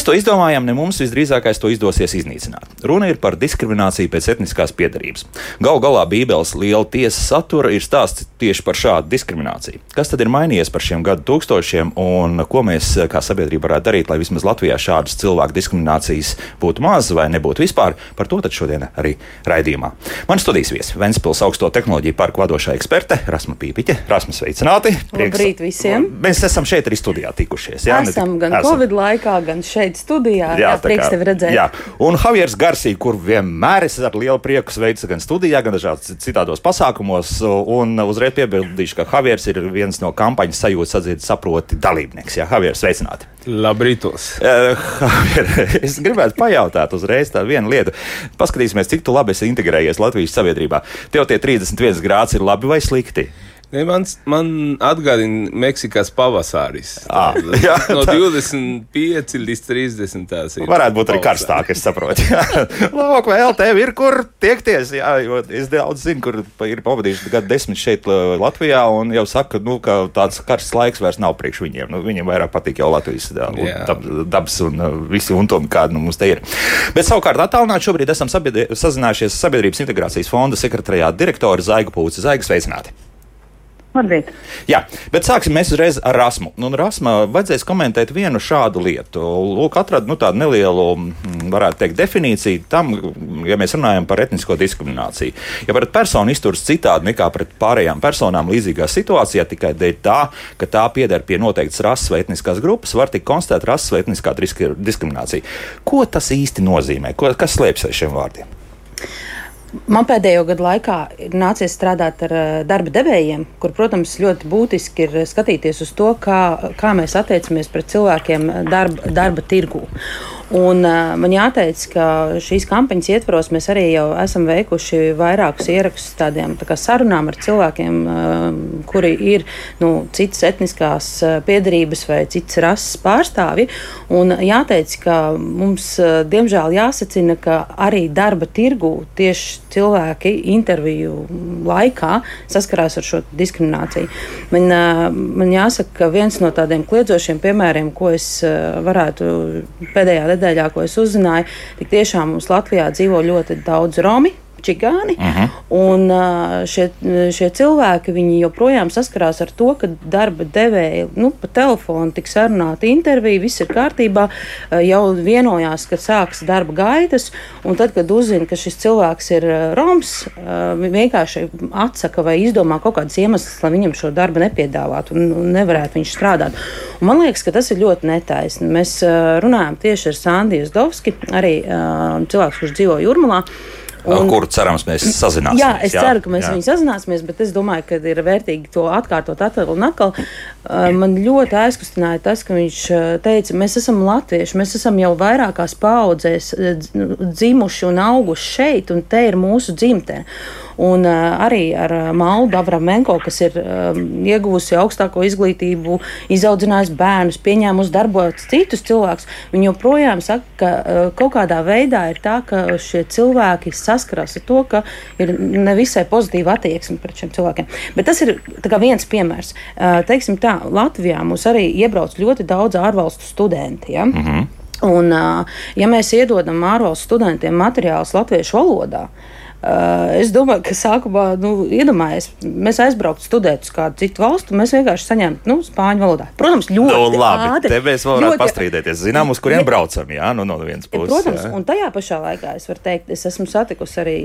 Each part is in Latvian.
mēs to izdomājam, ne mums visdrīzākais to izdosies iznīcināt. Runa ir par diskrimināciju pēc etniskās piedarības. Galu galā Bībeles liela tiesa satura ir stāsts tieši par šādu diskrimināciju. Kas tad ir mainījies par šiem gadu tūkstošiem un ko mēs kā sabiedrība varētu darīt, lai vismaz Latvijā šādas cilvēku diskriminācijas būtu maz vai nebūtu vispār? Par to šodien arī raidījumā. Man studijas viesis Ventspils augsto tehnoloģiju parku vadošā eksperte Rasma Pīpiņa. Rasma, sveicināti! Prieks, Labrīt visiem! Mēs esam šeit arī studijā tikušies. Jā, esam gan esam. Covid laikā, gan šeit studijā. Jā, jā prieks tevi redzēt. Jā. Un Javieris Garsī, kur vienmēr es ar lielu prieku sveicu gan studijā, gan dažādos citādos pasākumos. Un uzreiz piebildīšu, ka Javieris ir viens no kampaņas sajūtas atzīt saproti dalībnieks. Jā, Javieris, sveicināti! Labrītos! Javier, es gribētu pajautāt uzreiz tādu vienu lietu. Paskatīsimies, cik tu labi esi integrējies Latvijas sabiedrībā. Tev tie 31 grādi ir labi vai slikti? Ne, man, man atgādina Meksikas pavasaris. À, jā, no 25 līdz 30. Tas. Varētu būt arī karstāk, es saprotu. Lūk, vēl tev ir kur tiekties. Jā, es daudz zinu, kur ir pavadījuši gadu desmit šeit Latvijā un jau saka, nu, ka tāds karsts laiks vairs nav priekš viņiem. Nu, viņiem vairāk patīk jau Latvijas dabas un visi untumi, kādi nu, mums te ir. Bet savukārt attālināt šobrīd esam sazinājušies Sabiedrības integrācijas fonda sekretariāta direktori Zaigu Pūci. Zaiga, sveicināti! Varbūt. Jā, bet sāksim mēs uzreiz ar Rasmu. Nu, Rasmā vajadzēs komentēt vienu šādu lietu. Lūk, atradu nu, tādu nelielu, mm, varētu teikt, definīciju tam, ja mēs runājam par etnisko diskrimināciju. Ja pret personu izturas citādi nekā pret pārējām personām līdzīgā situācijā, tikai dēļ tā, ka tā pieder pie noteiktas rases vai etniskās grupas, var tikt konstatēta rases vai etniskā diskriminācija. Ko tas īsti nozīmē? Ko, kas slēpjas aiz šiem vārdiem? Man pēdējo gadu laikā ir nācies strādāt ar eh, darba devējiem, kur, protams, ļoti būtiski ir skatīties uz to, kā, kā mēs attiecamies pret cilvēkiem darba, darba tirgū. Un, uh, man jāteic, ka šīs kampaņas ietvaros mēs arī jau esam veikuši vairākus ierakstus tādiem tā sarunām ar cilvēkiem, uh, kuri ir nu, citas etniskās piedarības vai citas rases pārstāvji. Un jāteic, ka mums uh, diemžēl jāsacina, ka arī darba tirgu tieši cilvēki interviju laikā saskarās ar šo diskrimināciju. Man, uh, man jāsaka, ka viens no tādiem kliedzošiem piemēriem, ko es uh, varētu pēdējā nedēļā nedēļā, ko es uzzināju, tik tiešām mums Latvijā dzīvo ļoti daudz Romi čigāni. Uh mhm. -huh. Un šie, šie cilvēki joprojām saskarās ar to, ka darba devēja nu, pa telefonu tik sarunāta intervija, viss ir kārtībā, jau vienojās, ka sāks darba gaitas. Un tad, kad uzzina, ka šis cilvēks ir Roms, vienkārši atsaka vai izdomā kaut kādas iemesls, lai viņam šo darbu nepiedāvātu un nevarētu viņš strādāt. Un man liekas, ka tas ir ļoti netaisni. Mēs runājam tieši ar Sandiju Zdovski, arī cilvēks, kurš dzīvo Jurmalā. Un, kuru cerams mēs sazināsimies. Jā, es jā, ceru, ka mēs jā. viņu sazināsimies, bet es domāju, ka ir vērtīgi to atkārtot atkal un atkal. Man ļoti aizkustināja tas, ka viņš teica, mēs esam latvieši, mēs esam jau vairākās paudzēs dzimuši un auguši šeit, un te ir mūsu dzimtene. Un uh, arī ar Maldu Avramenko, kas ir um, ieguvusi augstāko izglītību, izaudzinājusi bērnus, pieņēmusi darbot citus cilvēkus, viņi joprojām saka, ka kaut kādā veidā ir tā, ka šie cilvēki saskaras ar to, ka ir nevisai pozitīva attieksme pret šiem cilvēkiem. Bet tas ir viens piemērs. Teiksim tā, Latvijā mums arī iebrauc ļoti daudz ārvalstu studenti. Ja? Mm -hmm. Un, ja mēs iedodam ārvalstu studentiem materiālus latviešu valodā, Uh, es domāju, ka sākumā, nu, iedomājieties, mēs aizbrauktu studēt uz kādu citu valstu, mēs vienkārši saņemtu nu, spāņu valodā. Protams, ļoti nu, labi. Ātri, te mēs varam ļoti... pastrīdēties. Zinām, uz kuriem braucam, jā, nu, no vienas puses. Protams, jā. un tajā pašā laikā es varu teikt, es esmu satikusi arī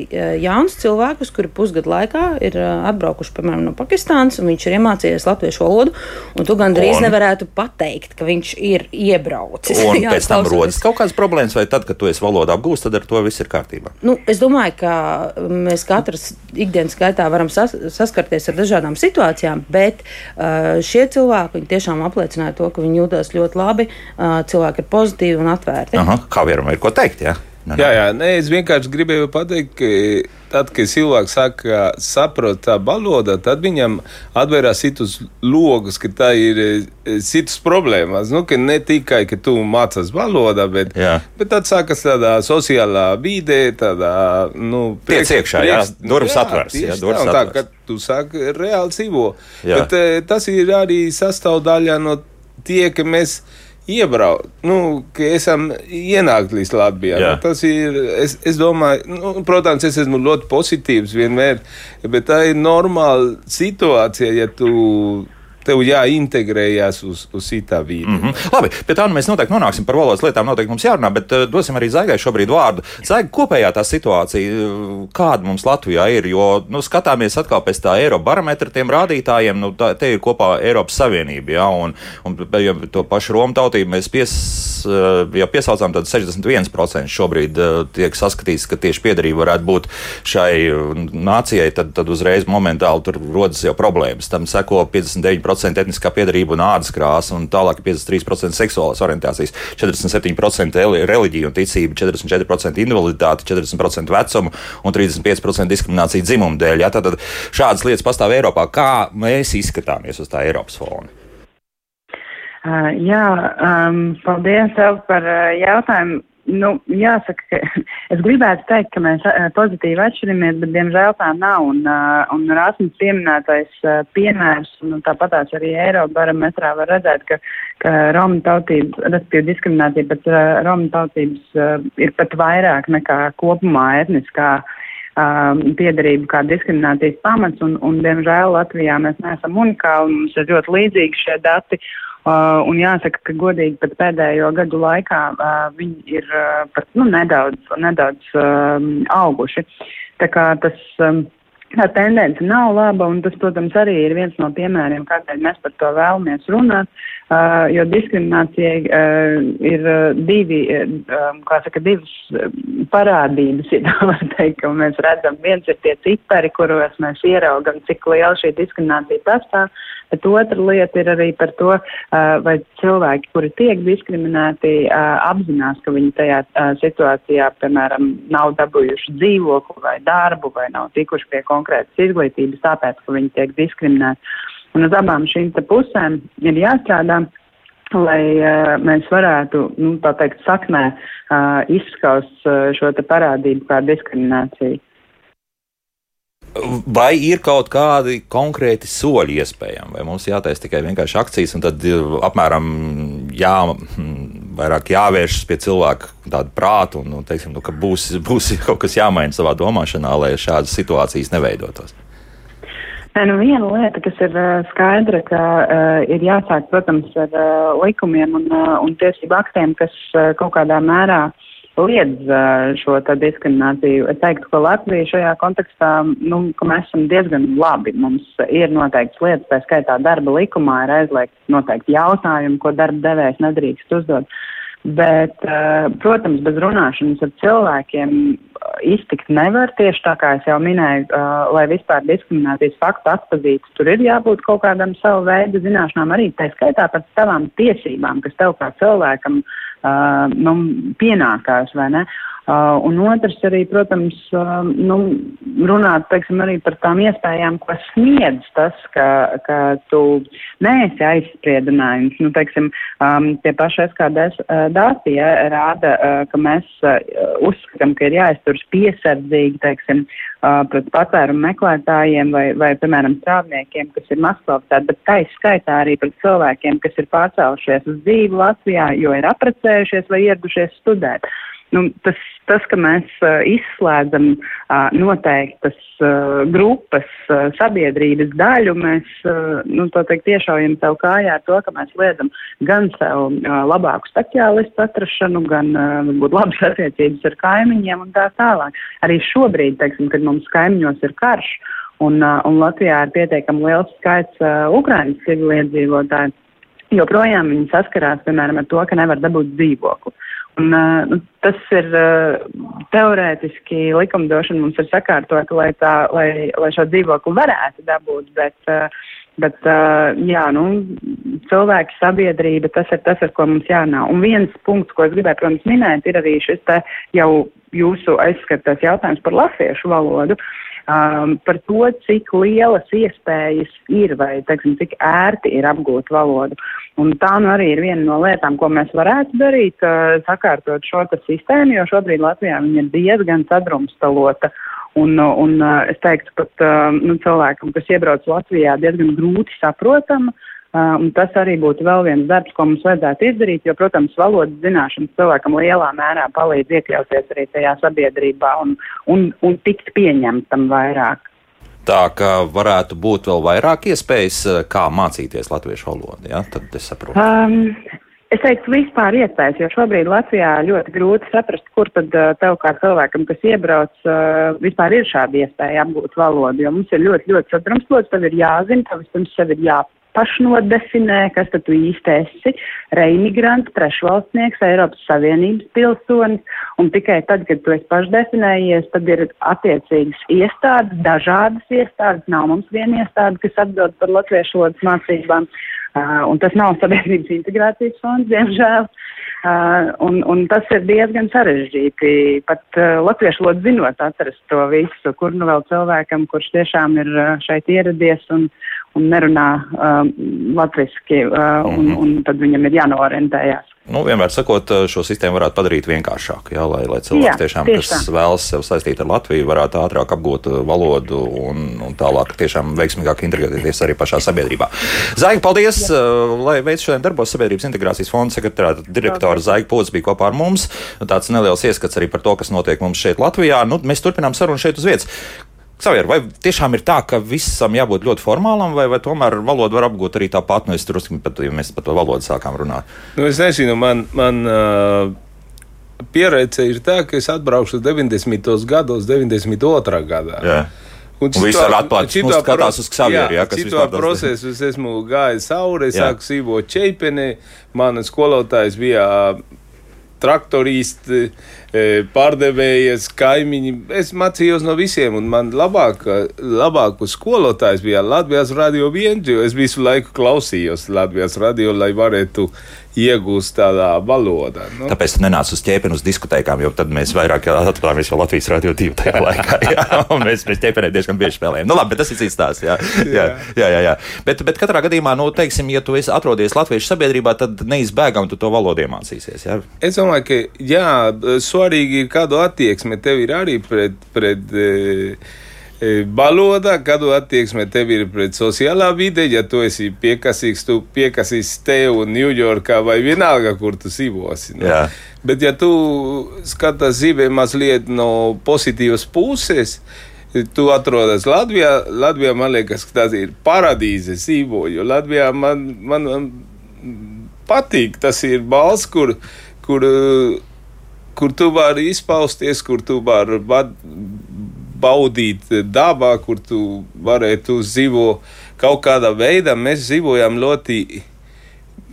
jaunus cilvēkus, kuri pusgadu laikā ir atbraukuši, piemēram, no Pakistānas, un viņš ir iemācījies latviešu valodu, un tu gandrīz un... nevarētu pateikt, ka viņš ir iebraucis. Un jā, pēc tam rodas kaut kādas problēmas, vai tad, kad tu esi valodu apgūst, tad ar to viss ir kārtībā? Nu, es domāju, ka mēs katrs ikdienas gaitā varam sas, saskarties ar dažādām situācijām, bet uh, šie cilvēki tiešām apliecināja to, ka viņi jūtas ļoti labi, uh, cilvēki ir pozitīvi un atvērti. Aha, kā vienam ir ko teikt? Ja? Nu, jā, jā, nē, es vienkārši gribēju pateikt, ka tad, kad cilvēks saka, saprot tā valoda, tad viņam atvērās citus logus, ka tā ir citas problēmas. Nu, ka ne tikai, ka tu mācās valodā, bet, jā. bet tad sākas tādā sociālā vidē, tādā, nu, priekš, iekšā, priekš, jā, durvis atvērs. Jā, durvis ka tu sāki reāli dzīvo. Bet e, tas ir arī sastāvdaļa no tie, ka mēs iebraukt, nu, ka esam ienākt līdz Latvijai. Nu, tas ir, es, es domāju, nu, protams, es esmu ļoti pozitīvs vienmēr, bet tā ir normāla situācija, ja tu tev jāintegrējas uz, uz citā vidi. Mm -hmm. Labi, pie tā nu mēs noteikti nonāksim par valodas lietām. Noteikti mums jārunā, bet uh, dosim arī Zaigai šobrīd vārdu. Zaiga, kopējā tā situācija, eh, kāda mums Latvijā ir, jo nu, skatāmies atkal pēc tā Eirobarometra tiem rādītājiem, nu, tā, te ir kopā Eiropas Savienība, ja, un, un ja to pašu Romu tautību mēs pies, uh, ja piesaucām, tad 61% šobrīd uh, tiek saskatīts, ka tieši piedarība varētu būt šai nācijai, tad, tad uzreiz momentāli tur rodas jau problēmas. Tam seko 59% 50% etniskā piedarība un ādas krāsa, un tālāk 53% seksuālās orientācijas, 47% reliģija un ticība, 44% invaliditāte, 40% vecuma un 35% diskriminācija dzimuma dēļ. Ja? Tad šādas lietas pastāv Eiropā. Kā mēs izskatāmies uz tā Eiropas fona? Uh, jā, um, paldies tev par uh, jautājumu. Nu, jāsaka, ka es gribētu teikt, ka mēs eh, pozitīvi atšķiramies, bet diemžēl tā nav. Un, eh, un Rāsmas pieminētais eh, piemērs, un tāpatās arī Eirobarometrā var redzēt, ka, ka Roma tautība, respektīvi diskriminācija pēc Roma tautības ir pat vairāk nekā kopumā etniskā piedarību kā diskriminācijas pamats, un, un diemžēl Latvijā mēs neesam unikāli, mums ir ļoti līdzīgi šie dati. Uh, un jāsaka, ka godīgi pat pēdējo gadu laikā uh, viņi ir uh, pat nu, nedaudz, nedaudz um, auguši. Tā kā tas. Um, Tā tendence nav laba, un tas, protams, arī ir viens no piemēriem, kādēļ mēs par to vēlamies runāt, uh, jo diskriminācija uh, ir uh, divi, uh, kā saka, divas parādības, ja tā var teikt, ka mēs redzam, viens ir tie cipari, kuros mēs ieraugam, cik liela šī diskriminācija pastāv, Bet otra lieta ir arī par to, vai cilvēki, kuri tiek diskriminēti, apzinās, ka viņi tajā situācijā, piemēram, nav dabūjuši dzīvokli vai darbu vai nav tikuši pie konkrētas izglītības, tāpēc, ka viņi tiek diskriminēti. Un uz abām šīm pusēm ir jāstrādā lai uh, mēs varētu, nu, tā teikt, saknē uh, izskaust uh, šo te parādību kā diskrimināciju. Vai ir kaut kādi konkrēti soļi iespējami, vai mums jātaisa tikai vienkārši akcijas, un tad apmēram jā, hmm, vairāk jāvēršas pie cilvēka tādu prātu, un, un teiksim, nu, ka būs, būs kaut kas jāmaina savā domāšanā, lai šādas situācijas neveidotos? Nu, viena lieta, kas ir uh, skaidra, ka uh, ir jāsāk, protams, ar uh, likumiem un, uh, un tiesību aktiem, kas uh, kaut kādā mērā uh, liedz šo diskrimināciju. Es teiktu, ka Latvija šajā kontekstā, nu, ka mēs esam diezgan labi. Mums ir noteikts lietas, tā skaitā darba likumā ir aizliegts noteikti jautājumi, ko darba devējs nedrīkst uzdot. Bet, protams, bez runāšanas ar cilvēkiem iztikt nevar tieši tā kā es jau minēju, lai vispār diskriminācijas faktu atpazītu. Tur ir jābūt kaut kādam savu veidu zināšanām arī tā skaitā par savām tiesībām, kas tev kā cilvēkam uh, uh, nu, pienākās? Uh, un otrs arī, protams, uh, nu, runāt, teiksim, arī par tām iespējām, ko sniedz tas, ka, ka tu neesi aizspriedinājums. Nu, teiksim, um, tie paši SKD uh, dati ja, rāda, uh, ka mēs uh, uzskatām, ka ir jāizturas piesardzīgi, teiksim, uh, pret patvērumu meklētājiem vai, vai, piemēram, strādniekiem, kas ir maskvaltāti, bet tā izskaitā arī pret cilvēkiem, kas ir pārcēlušies uz dzīvi Latvijā, jo ir aprecējušies vai ieradušies studēt. Nu, tas, tas, ka mēs uh, izslēdzam uh, noteiktas uh, grupas sabiedrības daļu, mēs nu, teikt, tiešaujam sev kājā ar to, ka mēs liedzam gan sev labāku speciālistu atrašanu, gan uh, būt labas attiecības ar kaimiņiem un tā tālāk. Arī šobrīd, teiksim, kad mums kaimiņos ir karš un, un Latvijā ir pietiekami liels skaits uh, Ukraiņas civiliedzīvotāju, joprojām viņi saskarās, piemēram, ar to, ka nevar dabūt dzīvokli. Un, uh, tas ir uh, teorētiski likumdošana mums ir sakārtota, lai, tā, lai, lai šo dzīvokli varētu dabūt, bet, uh, bet uh, jā, nu, cilvēki, sabiedrība, tas ir tas, ar ko mums jārunā. Un viens punkts, ko es gribēju, protams, minēt, ir arī šis te jau jūsu aizskatāts jautājums par latviešu valodu. Uh, um, par to, cik lielas iespējas ir vai, teiksim, cik ērti ir apgūt valodu. Un tā nu arī ir viena no lietām, ko mēs varētu darīt, uh, sakārtot šo sistēmu, jo šobrīd Latvijā viņa ir diezgan sadrumstalota. Un, un uh, es teiktu, pat uh, nu, cilvēkam, kas iebrauc Latvijā, diezgan grūti saprotama. Uh, un tas arī būtu vēl viens darbs, ko mums vajadzētu izdarīt, jo, protams, valodas zināšanas cilvēkam lielā mērā palīdz iekļauties arī tajā sabiedrībā un, un, un tikt pieņemtam vairāk. Tā ka varētu būt vēl vairāk iespējas, kā mācīties latviešu valodu. Ja? Tad es saprotu. Um, Es teiktu, vispār iespējas, jo šobrīd Latvijā ļoti grūti saprast, kur tad tev kā cilvēkam, kas iebrauc, vispār ir šāda iespēja apgūt valodu, jo mums ir ļoti, ļoti sadrumstlots, tev ir jāzina, tev vispirms sev ir jā, pašnodefinē, kas tad tu īsti esi - reimigrants, trešvalstnieks, Eiropas Savienības pilsonis, un tikai tad, kad tu esi pašdefinējies, tad ir attiecīgas iestādes, dažādas iestādes, nav mums viena iestāde, kas atbild par latviešu valodas mācībām, uh, un tas nav sabiedrības integrācijas fonds, diemžēl. Uh, un, un tas ir diezgan sarežģīti. Pat uh, latviešu valodu zinot, atrast to visu, kur nu vēl cilvēkam, kurš tiešām ir uh, šeit ieradies un, un nerunā um, latviski, uh, un, mhm. un tad viņam ir jānoorientējās. Nu, vienmēr sakot, uh, šo sistēmu varētu padarīt vienkāršāku, jā, lai, lai cilvēks jā, tiešām, kas tā. vēlas sev saistīt ar Latviju, varētu ātrāk apgūt uh, valodu un, un tālāk tiešām veiksmīgāk integrēties arī pašā sabiedrībā. Zaiga, paldies, jā. Uh, lai veids šodien darbos Sabiedrības integrācijas fonda sekretārā direktora Zaiga Pūds bija kopā ar mums. Tāds neliels ieskats arī par to, kas notiek mums šeit Latvijā. Nu, mēs turpinām sarunu šeit uz vietas. Savier, vai tiešām ir tā, ka visam jābūt ļoti formālam, vai, vai tomēr valodu var apgūt arī tāpat? Nu, es drusku pat, ja mēs par to valodu sākām runāt. Nu, es nezinu, man. man uh... Pieredze ir tā, ka es atbraukšu 90. gados, 92. gadā. Jā. Un viss ir atklāts. Viņš skatās uz Xavieru, ja, kas vispār procesu. Es esmu gājis cauri, sāku sīvot čeipenī. Manas skolotājs bija traktoristi, e, pārdevējas, kaimiņi. Es mācījos no visiem, un man labāk, labāku skolotājs bija Latvijas radio viens, jo es visu laiku klausījos Latvijas radio, lai varētu iegūst tādā valodā. Nu. Tāpēc nenāc uz ķēpeni uz diskotēkām, jo tad mēs vairāk atklājāmies jau Latvijas radio divu tajā laikā. Jā, mēs mēs ķēpenē diezgan bieži spēlējam. Nu labi, bet tas ir cits stāsts. Jā, jā, jā. jā, jā. Bet, bet katrā gadījumā, nu, teiksim, ja tu esi atrodies latviešu sabiedrībā, tad neizbēgami tu to valodu iemācīsies. Jā? Es domāju, ka jā, svarīgi ir kādu attieksmi tev ir arī pret. pret e, valoda, kādu attieksme tev ir pret sociālā vide, ja tu esi piekasīgs, tu piekasīs tev Ņujorkā vai vienalga, kur tu dzīvosi. No? Jā. Bet ja tu skaties dzīvē mazliet no pozitīvas puses, tu atrodas Latvijā, Latvijā man liekas, ka tas ir paradīze dzīvoju. Latvijā man, man, man patīk, tas ir balss, kur, kur, kur tu vari izpausties, kur tu vari baudīt dabā, kur tu varētu dzīvot kaut kādā veidā. Mēs dzīvojam ļoti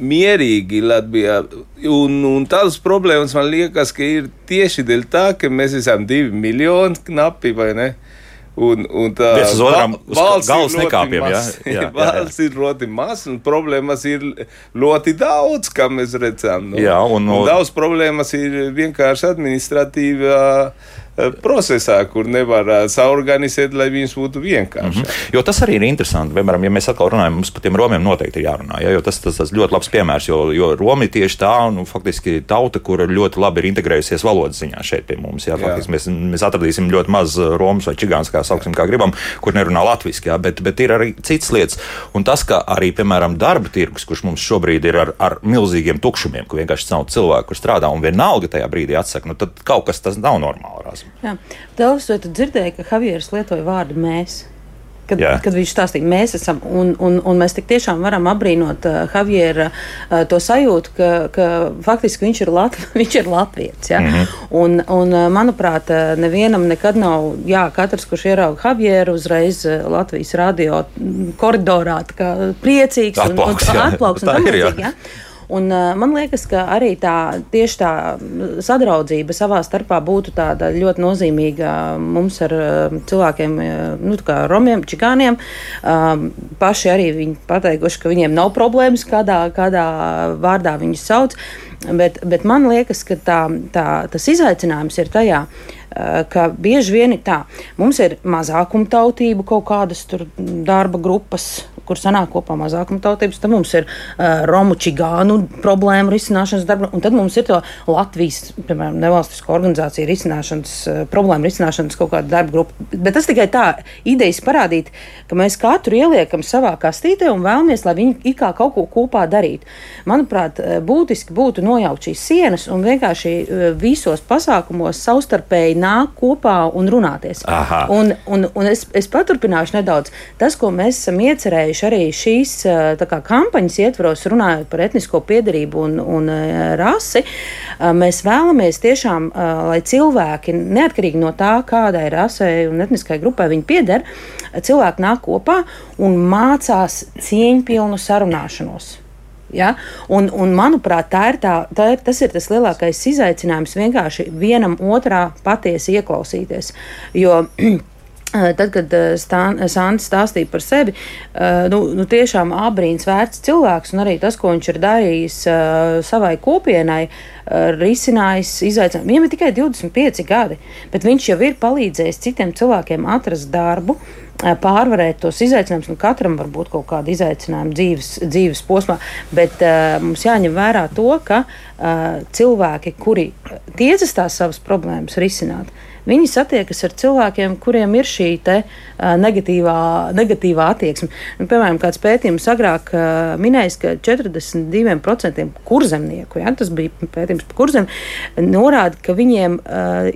mierīgi Latvijā. Un, un tādas problēmas man liekas, ka ir tieši dēļ tā, ka mēs esam divi miljoni knapi vai ne. Un, un tā otram, valsts ir nekāpjam, jā, jā, jā, valsts ir ļoti maz, un problēmas ir ļoti daudz, kā mēs redzam. Nu. Jā, un, un, daudz problēmas ir vienkārši administratīvā. Uh, procesā, kur nevar eh, saorganizēt, lai viņas būtu vienkāršas. Mm -hmm. Jo tas arī ir interesanti. Piemēram, ja mēs atkal runājam, mums par tiem romiem noteikti ir jārunā. Ja, tas, tas, tas ļoti labs piemērs, jo, jo Romi tieši tā, nu, faktiski tauta, kur ļoti labi ir integrējusies valodas ziņā šeit pie mums. Ja, faktiski, mēs, mēs atradīsim ļoti maz eh, romas vai čigāns, kā sauksim, kā gribam, kur nerunā latviešu, ja, bet, bet ir arī citas lietas. Un tas, ka arī, piemēram, darba tirgus, kurš mums šobrīd ir ar, ar milzīgiem tukšumiem, ka vienkārši nav cilvēku, kur strādā un vienalga tajā brīdī atsaka, nu, tad kaut kas tas nav normāli. Jā. Telis, vai tu dzirdēji, ka Javieris lietoja vārdu mēs? Kad, Jā. kad viņš stāstīja, mēs esam, un, un, un mēs tik tiešām varam apbrīnot uh, Javiera uh, to sajūtu, ka, ka faktiski viņš ir, Lat viņš ir Latvijas. Ja? Mm -hmm. un, un, uh, manuprāt, uh, nevienam nekad nav, jā, katrs, kurš ierauga Javieru, uzreiz Latvijas radio koridorā priecīgs atplauks, un, un, atplauks un, un, un, un, un, un, un, un, uh, man liekas, ka arī tā tieši tā sadraudzība savā starpā būtu tāda ļoti nozīmīga mums ar uh, cilvēkiem, nu, kā romiem, čigāniem. Paši arī viņi pateikuši, ka viņiem nav problēmas, kādā, kādā vārdā viņus sauc. Bet, bet man liekas, ka tā, tā, tas izaicinājums ir tajā, ka bieži vien ir tā, mums ir mazākumtautība kaut kādas darba grupas kur sanāk kopā mazākuma tautības, tad mums ir uh, Romu čigānu problēmu risināšanas darba, un tad mums ir to Latvijas, piemēram, nevalstisko organizāciju risināšanas, uh, problēmu risināšanas kaut kāda darba grupa. Bet tas tikai tā idejas parādīt, ka mēs katru ieliekam savā kastītē un vēlamies, lai viņi it kā kaut ko kopā darītu. Manuprāt, būtiski būtu nojaukt šīs sienas un vienkārši visos pasākumos savstarpēji nāk kopā un runāties. Aha. Un, un, un es, es paturpināšu nedaudz. Tas, ko mēs esam iecerējuši arī šīs kā, kampaņas ietvaros, runājot par etnisko piedarību un, un rasi, mēs vēlamies tiešām, lai cilvēki, neatkarīgi no tā, kādai rasei un etniskai grupai viņi pieder, cilvēki nāk kopā un mācās cieņpilnu sarunāšanos. Ja? Un, un, manuprāt, tā ir tā, tā ir, tas ir tas lielākais izaicinājums vienkārši vienam otrā patiesi ieklausīties. Jo, Tad, kad Sāns stāstīja par sevi, nu, nu tiešām abrīns vērts cilvēks, un arī tas, ko viņš ir darījis savai kopienai, risinājis izaicinājumu. Viņam ir tikai 25 gadi, bet viņš jau ir palīdzējis citiem cilvēkiem atrast darbu, pārvarēt tos izaicinājumus. Nu, katram var būt kaut kāda izaicinājuma dzīves, dzīves posmā, bet uh, mums jāņem vērā to, ka uh, cilvēki, kuri tiecas tās savas problēmas risināt, viņi satiekas ar cilvēkiem, kuriem ir šī te, uh, negatīvā, negatīvā attieksme. Nu, piemēram, kāds pētījums agrāk uh, minējis, ka 42% kurzemnieku, ja, tas bija pētījums par kurzem, norāda, ka viņiem uh,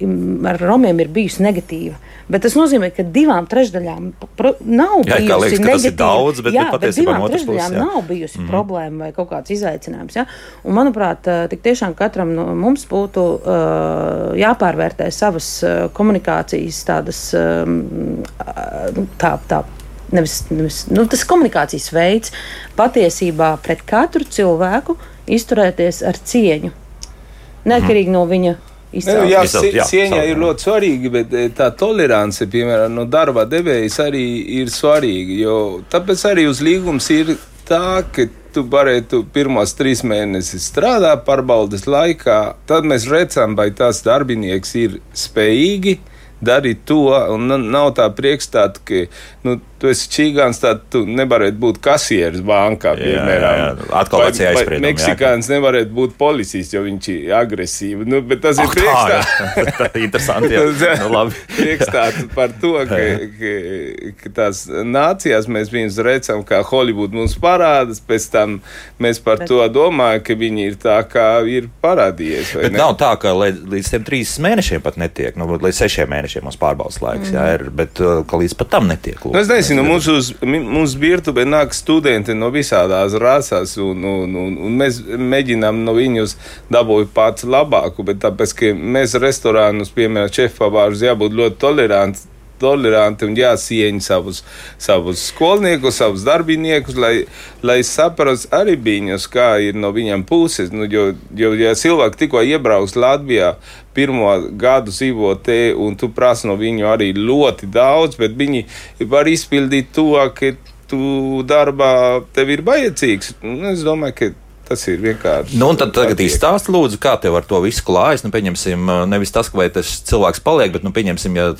ar romiem ir bijusi negatīva. Bet tas nozīmē, ka divām trešdaļām nav jā, bijusi liekas, negatīva. Daudz, bet, jā, bet bet divām trešdaļām nav bijusi mm. problēma vai kaut kāds izaicinājums. Ja? Un, manuprāt, tik tiešām katram no mums būtu uh, jāpārvērtē savas uh, komunikācijas tādas um, tā. tā Nevis, nevis, nu, tas komunikācijas veids patiesībā pret katru cilvēku izturēties ar cieņu. Neatkarīgi no viņa izcelt. Nu, jā, izcelt, jā, cieņa ir ļoti svarīga, bet eh, tā tolerance, piemēram, no darba devējas arī ir svarīga. Jo tāpēc arī uz līgums ir tā, ka tu varētu pirmos trīs mēnešus strādāt pārbaudas laikā, tad mēs redzam, vai tas darbinieks ir spējīgi darīt to, nav tā priekšstāta, ka nu, tu esi čīgāns, tad tu nevarētu būt kasieris bankā. Piemēram. Jā, jā. Atkal vai, vai Meksikāns nevarētu būt policists, jo viņš ir agresīvs. Nu, bet tas oh, ir priekšstāts. tā ir interesanti. Nu, priekšstāts par to, ka, ka, ka tās nācijās mēs viņus redzam, kā Hollywood mums parādas, pēc tam mēs par bet. to domājam, ka viņi ir tā, kā ir parādījies. Bet ne? nav tā, ka līdz tiem trīs mēnešiem pat netiek, nu, līdz sešiem mēnešiem mums pārbaudas laiks, mm. jā, ir, bet uh, ka līdz pat tam netiek. Lūk. Nu, nezinu, mums uz mums virtuvē nāk studenti no visādās rasās, un, un, un, un mēs mēģinām no viņus dabūt pats labāku, bet tāpēc, ka mēs restorānus, piemēram, šefpavārus jābūt ļoti toleranti toleranti un jāsieņ savus, savus skolniekus, savus darbiniekus, lai, lai saprastu arī viņus, kā ir no viņiem puses. Nu, jo, jo, ja cilvēki tikko iebrauks Latvijā, pirmo gadu dzīvo te, un tu prasi no viņu arī ļoti daudz, bet viņi var izpildīt to, ka tu darbā tev ir vajadzīgs. Un es domāju, ka Tas ir vienkārši. Nu, tad tagad izstāsti, lūdzu, kā tev ar to visu klājas. Nu, pieņemsim, nevis tas, vai tas cilvēks paliek, bet, nu, pieņemsim, ja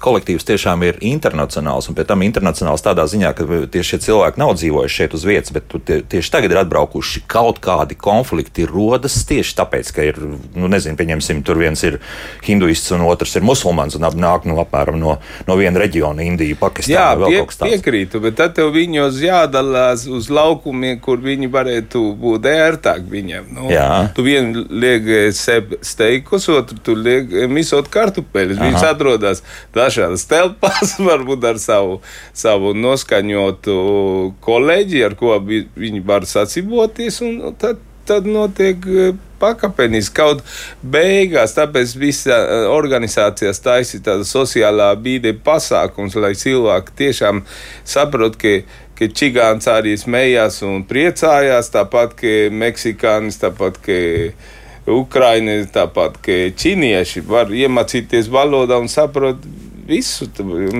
kolektīvs tiešām ir internacionāls, un pie tam internacionāls tādā ziņā, ka tieši šie cilvēki nav dzīvojuši šeit uz vietas, bet tie, tieši tagad ir atbraukuši kaut kādi konflikti rodas tieši tāpēc, ka ir, nu, nezinu, pieņemsim, tur viens ir hinduists un otrs ir musulmanis, un nāk, nu, apmēram no, no viena reģiona, Indija, Pakistāna. Jā, pie, piekrītu, bet tad tev viņos jādalās uz laukumiem, kur viņi varētu būt būt ērtāk viņam. Nu, Jā. tu vienu liek steikus, otru tu liek misot kartupeļus. Viņš atrodas dažādas telpās, varbūt ar savu, savu noskaņotu kolēģi, ar ko viņi var saciboties. Tad, tad notiek e, pakāpeniski. Kaut beigās, tāpēc visā e, organizācijās taisīt tādu sociālā bīde pasākums, lai cilvēki tiešām saprot, ka ka čigāns arī smējās un priecājās, tāpat kā meksikānis, tāpat kā Ukraiņi, tāpat kā ķīnieši var iemācīties valodā un saprast visu.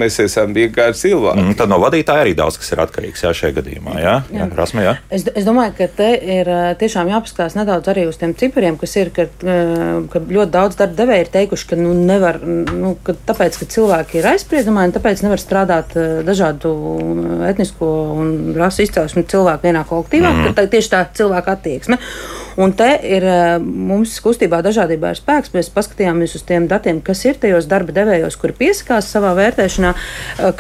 Mēs esam vienkārši cilvēki. Mm, tad no vadītāja arī daudz kas ir atkarīgs jā, šajā gadījumā. Jā, jā. jā. Rasmē, jā. Es, es domāju, ka te ir tiešām jāpaskatās nedaudz arī uz tiem cipariem, kas ir, ka, ka ļoti daudz darba devēja ir teikuši, ka nu, nevar, nu, ka tāpēc, ka cilvēki ir aizspriedumaini, tāpēc nevar strādāt dažādu etnisko un rasu izcelsmu cilvēku vienā kolektīvā, mm. ka tā, tieši tā cilvēka attieksme. Un te ir mums kustībā dažādībā ir spēks. Mēs paskatījāmies uz tiem datiem, kas ir tajos darba devējos, kuri piesakās savā vērtēšanā,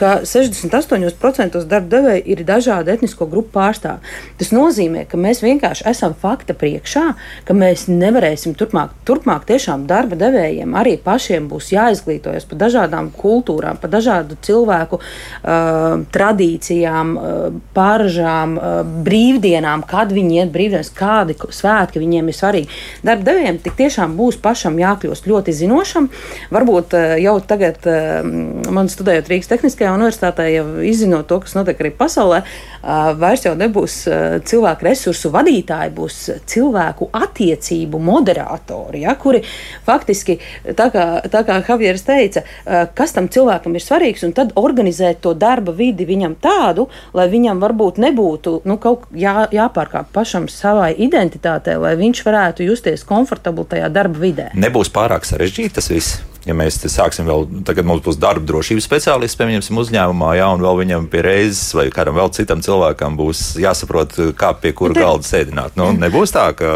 ka 68% darba devēji ir dažādu etnisko grupu pārstāvji. Tas nozīmē, ka mēs vienkārši esam fakta priekšā, ka mēs nevarēsim turpmāk, turpmāk tiešām darba devējiem arī pašiem būs jāizglītojas par dažādām kultūrām, par dažādu cilvēku uh, tradīcijām, uh, pāržām, uh, brīvdienām, kad viņi iet brīvdienas, kādi svētki svētki viņiem ir svarīgi. Darba devējiem tik tiešām būs pašam jākļūst ļoti zinošam. Varbūt eh, jau tagad, eh, man studējot Rīgas Tehniskajā universitātē, jau izzinot to, kas notiek arī pasaulē, eh, vairs jau nebūs cilvēku resursu vadītāji, būs cilvēku attiecību moderatori, ja, kuri faktiski, tā kā, tā kā Javieris teica, kas tam cilvēkam ir svarīgs, un tad organizēt to darba vidi viņam tādu, lai viņam varbūt nebūtu nu, kaut jā, jāpārkāp pašam savai identitātei, lai viņš varētu justies komfortabli tajā darba vidē. Nebūs pārāk sarežģīti tas viss ja mēs sāksim vēl, tagad mums būs darba drošības speciālists, pieņemsim, uzņēmumā, jā, un vēl viņam pie reizes vai kādam vēl citam cilvēkam būs jāsaprot, kā pie kura te... galda sēdināt. Nu, nebūs tā, ka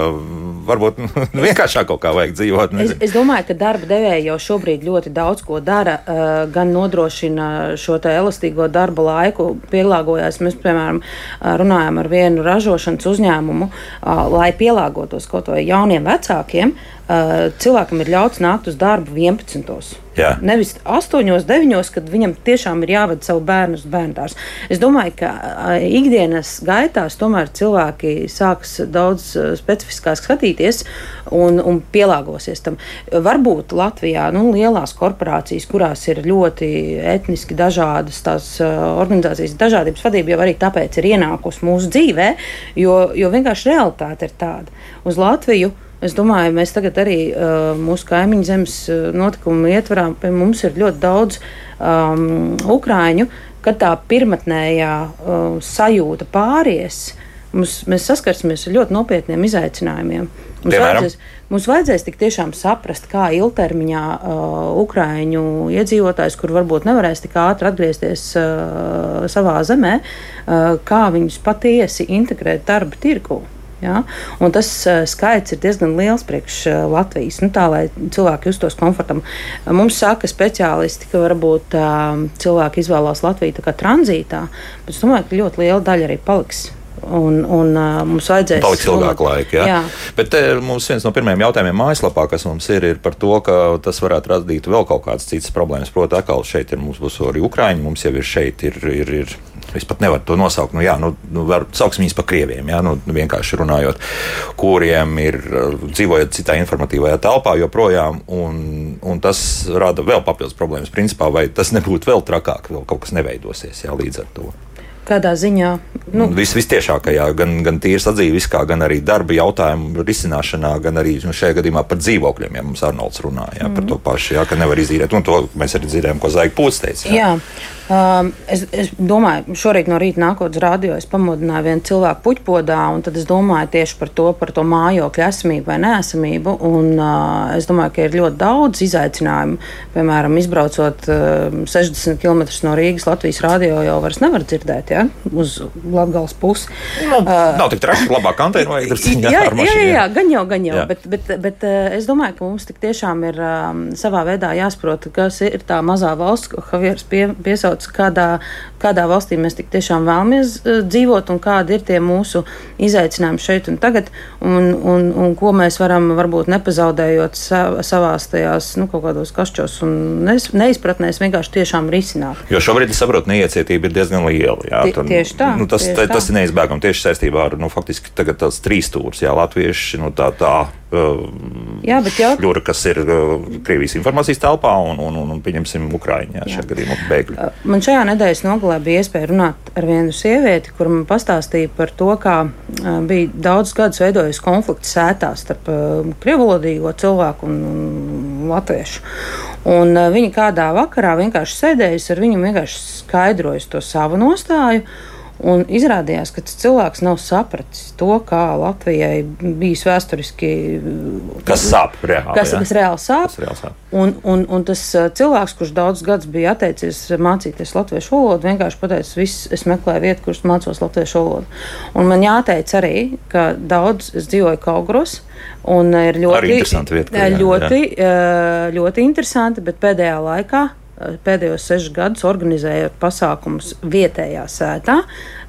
varbūt vienkāršāk kaut kā vajag dzīvot. Es, es domāju, ka darba devēja jau šobrīd ļoti daudz ko dara, uh, gan nodrošina šo elastīgo darba laiku, pielāgojas. Mēs, piemēram, runājam ar vienu ražošanas uzņēmumu, uh, lai pielāgotos kaut vai jauniem vecākiem. Uh, cilvēkam ir ļauts nākt uz darbu 11. Jā. Nevis 8, 9, kad viņam tiešām ir jāved savu bērnu uz bērnu dārstu. Es domāju, ka uh, ikdienas gaitās tomēr cilvēki sāks daudz uh, specifiskāk skatīties un, un pielāgosies tam. Varbūt Latvijā nu, lielās korporācijas, kurās ir ļoti etniski dažādas tās organizācijas, dažādības vadība jau arī tāpēc ir ienākusi mūsu dzīvē, jo, jo vienkārši realitāte ir tāda. Uz Latviju Es domāju, mēs tagad arī uh, mūsu kaimiņu zemes uh, notikumu ietvarā pie mums ir ļoti daudz um, ukrāņu, kad tā pirmotnējā uh, sajūta pāries. Mums, mēs saskarsimies ar ļoti nopietniem izaicinājumiem. Mums Piemēram? vajadzēs, mums vajadzēs tik tiešām saprast, kā ilgtermiņā uh, Ukrāņu iedzīvotājs, kur varbūt nevarēs tik ātri atgriezties uh, savā zemē, uh, kā viņus patiesi integrēt darba tirgu. Ja? Un tas uh, skaits ir diezgan liels priekš uh, Latvijas, nu, tā lai cilvēki justos komfortabli. Uh, mums saka speciālisti, ka varbūt uh, cilvēki izvēlās Latviju kā tranzītā, bet es domāju, ka ļoti liela daļa arī paliks Un, un uh, mums vajadzēs. Paliks ilgāk laika. Jā. jā. Bet te mums viens no pirmajiem jautājumiem mājaslapā, kas mums ir, ir par to, ka tas varētu radīt vēl kaut kādas citas problēmas. Protams, atkal šeit ir mums būs arī Ukraiņi, mums jau ir šeit ir. ir, ir Es pat nevaru to nosaukt. Nu, jā, nu, nu, var, sauksim viņus par krieviem, jā, nu, vienkārši runājot, kuriem ir dzīvojot citā informatīvajā telpā joprojām, un, un tas rada vēl papildus problēmas. Principā, vai tas nebūtu vēl trakāk, vēl kaut kas neveidosies jā, līdz ar to. Kādā ziņā? Nu. Vis, vistiešākajā, gan, gan tīras atzīviskā, gan arī darba jautājumu risināšanā, gan arī nu, šajā gadījumā par dzīvokļiem, ja mums Arnolds runāja mm. par to pašu, jā, ka nevar izīrēt. Un to mēs arī dzirdējām, ko Zaiga Pūts teica. Jā. Jā. Um, es, es domāju, šorīt no rīta nākotnes rādio es pamodināju vienu cilvēku puķpodā, un tad es domāju tieši par to, par to mājokļu esamību vai neesamību. Un, uh, es domāju, ka ir ļoti daudz izaicinājumu. Piemēram, izbraucot uh, 60 km no Rīgas, Latvijas rādio jau vairs nevar dzirdēt ja? uz Latvijas pusi. Nu, uh, nav tik traki, labāk antena vajag drusciņā. Jā, jā, jā, jā, gan jau, gan jau. Jā. Bet, bet, bet es domāju, ka mums tik tiešām ir um, savā veidā jāsaprot, kas ir tā mazā valsts, ko Javieris pie, piesauc kādā, kādā valstī mēs tik tiešām vēlamies uh, dzīvot un kādi ir tie mūsu izaicinājumi šeit un tagad, un, un, un ko mēs varam varbūt nepazaudējot sav, savās tajās nu, kaut kādos kašķos un neizpratnēs vienkārši tiešām risināt. Jo šobrīd, es saprotu, neiecietība ir diezgan liela. Jā, T tieši tā. Nu, tas, tieši tā. tas ir neizbēgami tieši saistībā ar nu, faktiski tagad tās trīs stūrus, jā, latvieši, nu, tā, tā jā, jau... ļura, kas ir Krievijas informācijas telpā un, un, un, un pieņemsim, Ukraiņā jā. šajā gadījumā bēgļi. Man šajā nedēļas nogalē bija iespēja runāt ar vienu sievieti, kur man pastāstīja par to, kā bija daudzus gadus veidojis konflikts sētās starp krievalodīgo cilvēku un, un latviešu. Un viņa kādā vakarā vienkārši sēdējusi ar viņu, vienkārši skaidrojusi to savu nostāju. Un izrādījās, ka tas cilvēks nav sapratis to, kā Latvijai bijis vēsturiski. Kas sāp reāli? Kas, kas reāli sāp. Kas reāli sāp. Un, un, un tas cilvēks, kurš daudzus gadus bija atteicies mācīties latviešu valodu, vienkārši pateica, viss, es meklēju vietu, kur mācos latviešu valodu. Un man jāteic arī, ka daudz es dzīvoju Kaugros. Un ir ļoti, vieta, jā, ļoti, jā. ļoti interesanti, bet pēdējā laikā pēdējos sešus gadus organizējot pasākumus vietējā sētā,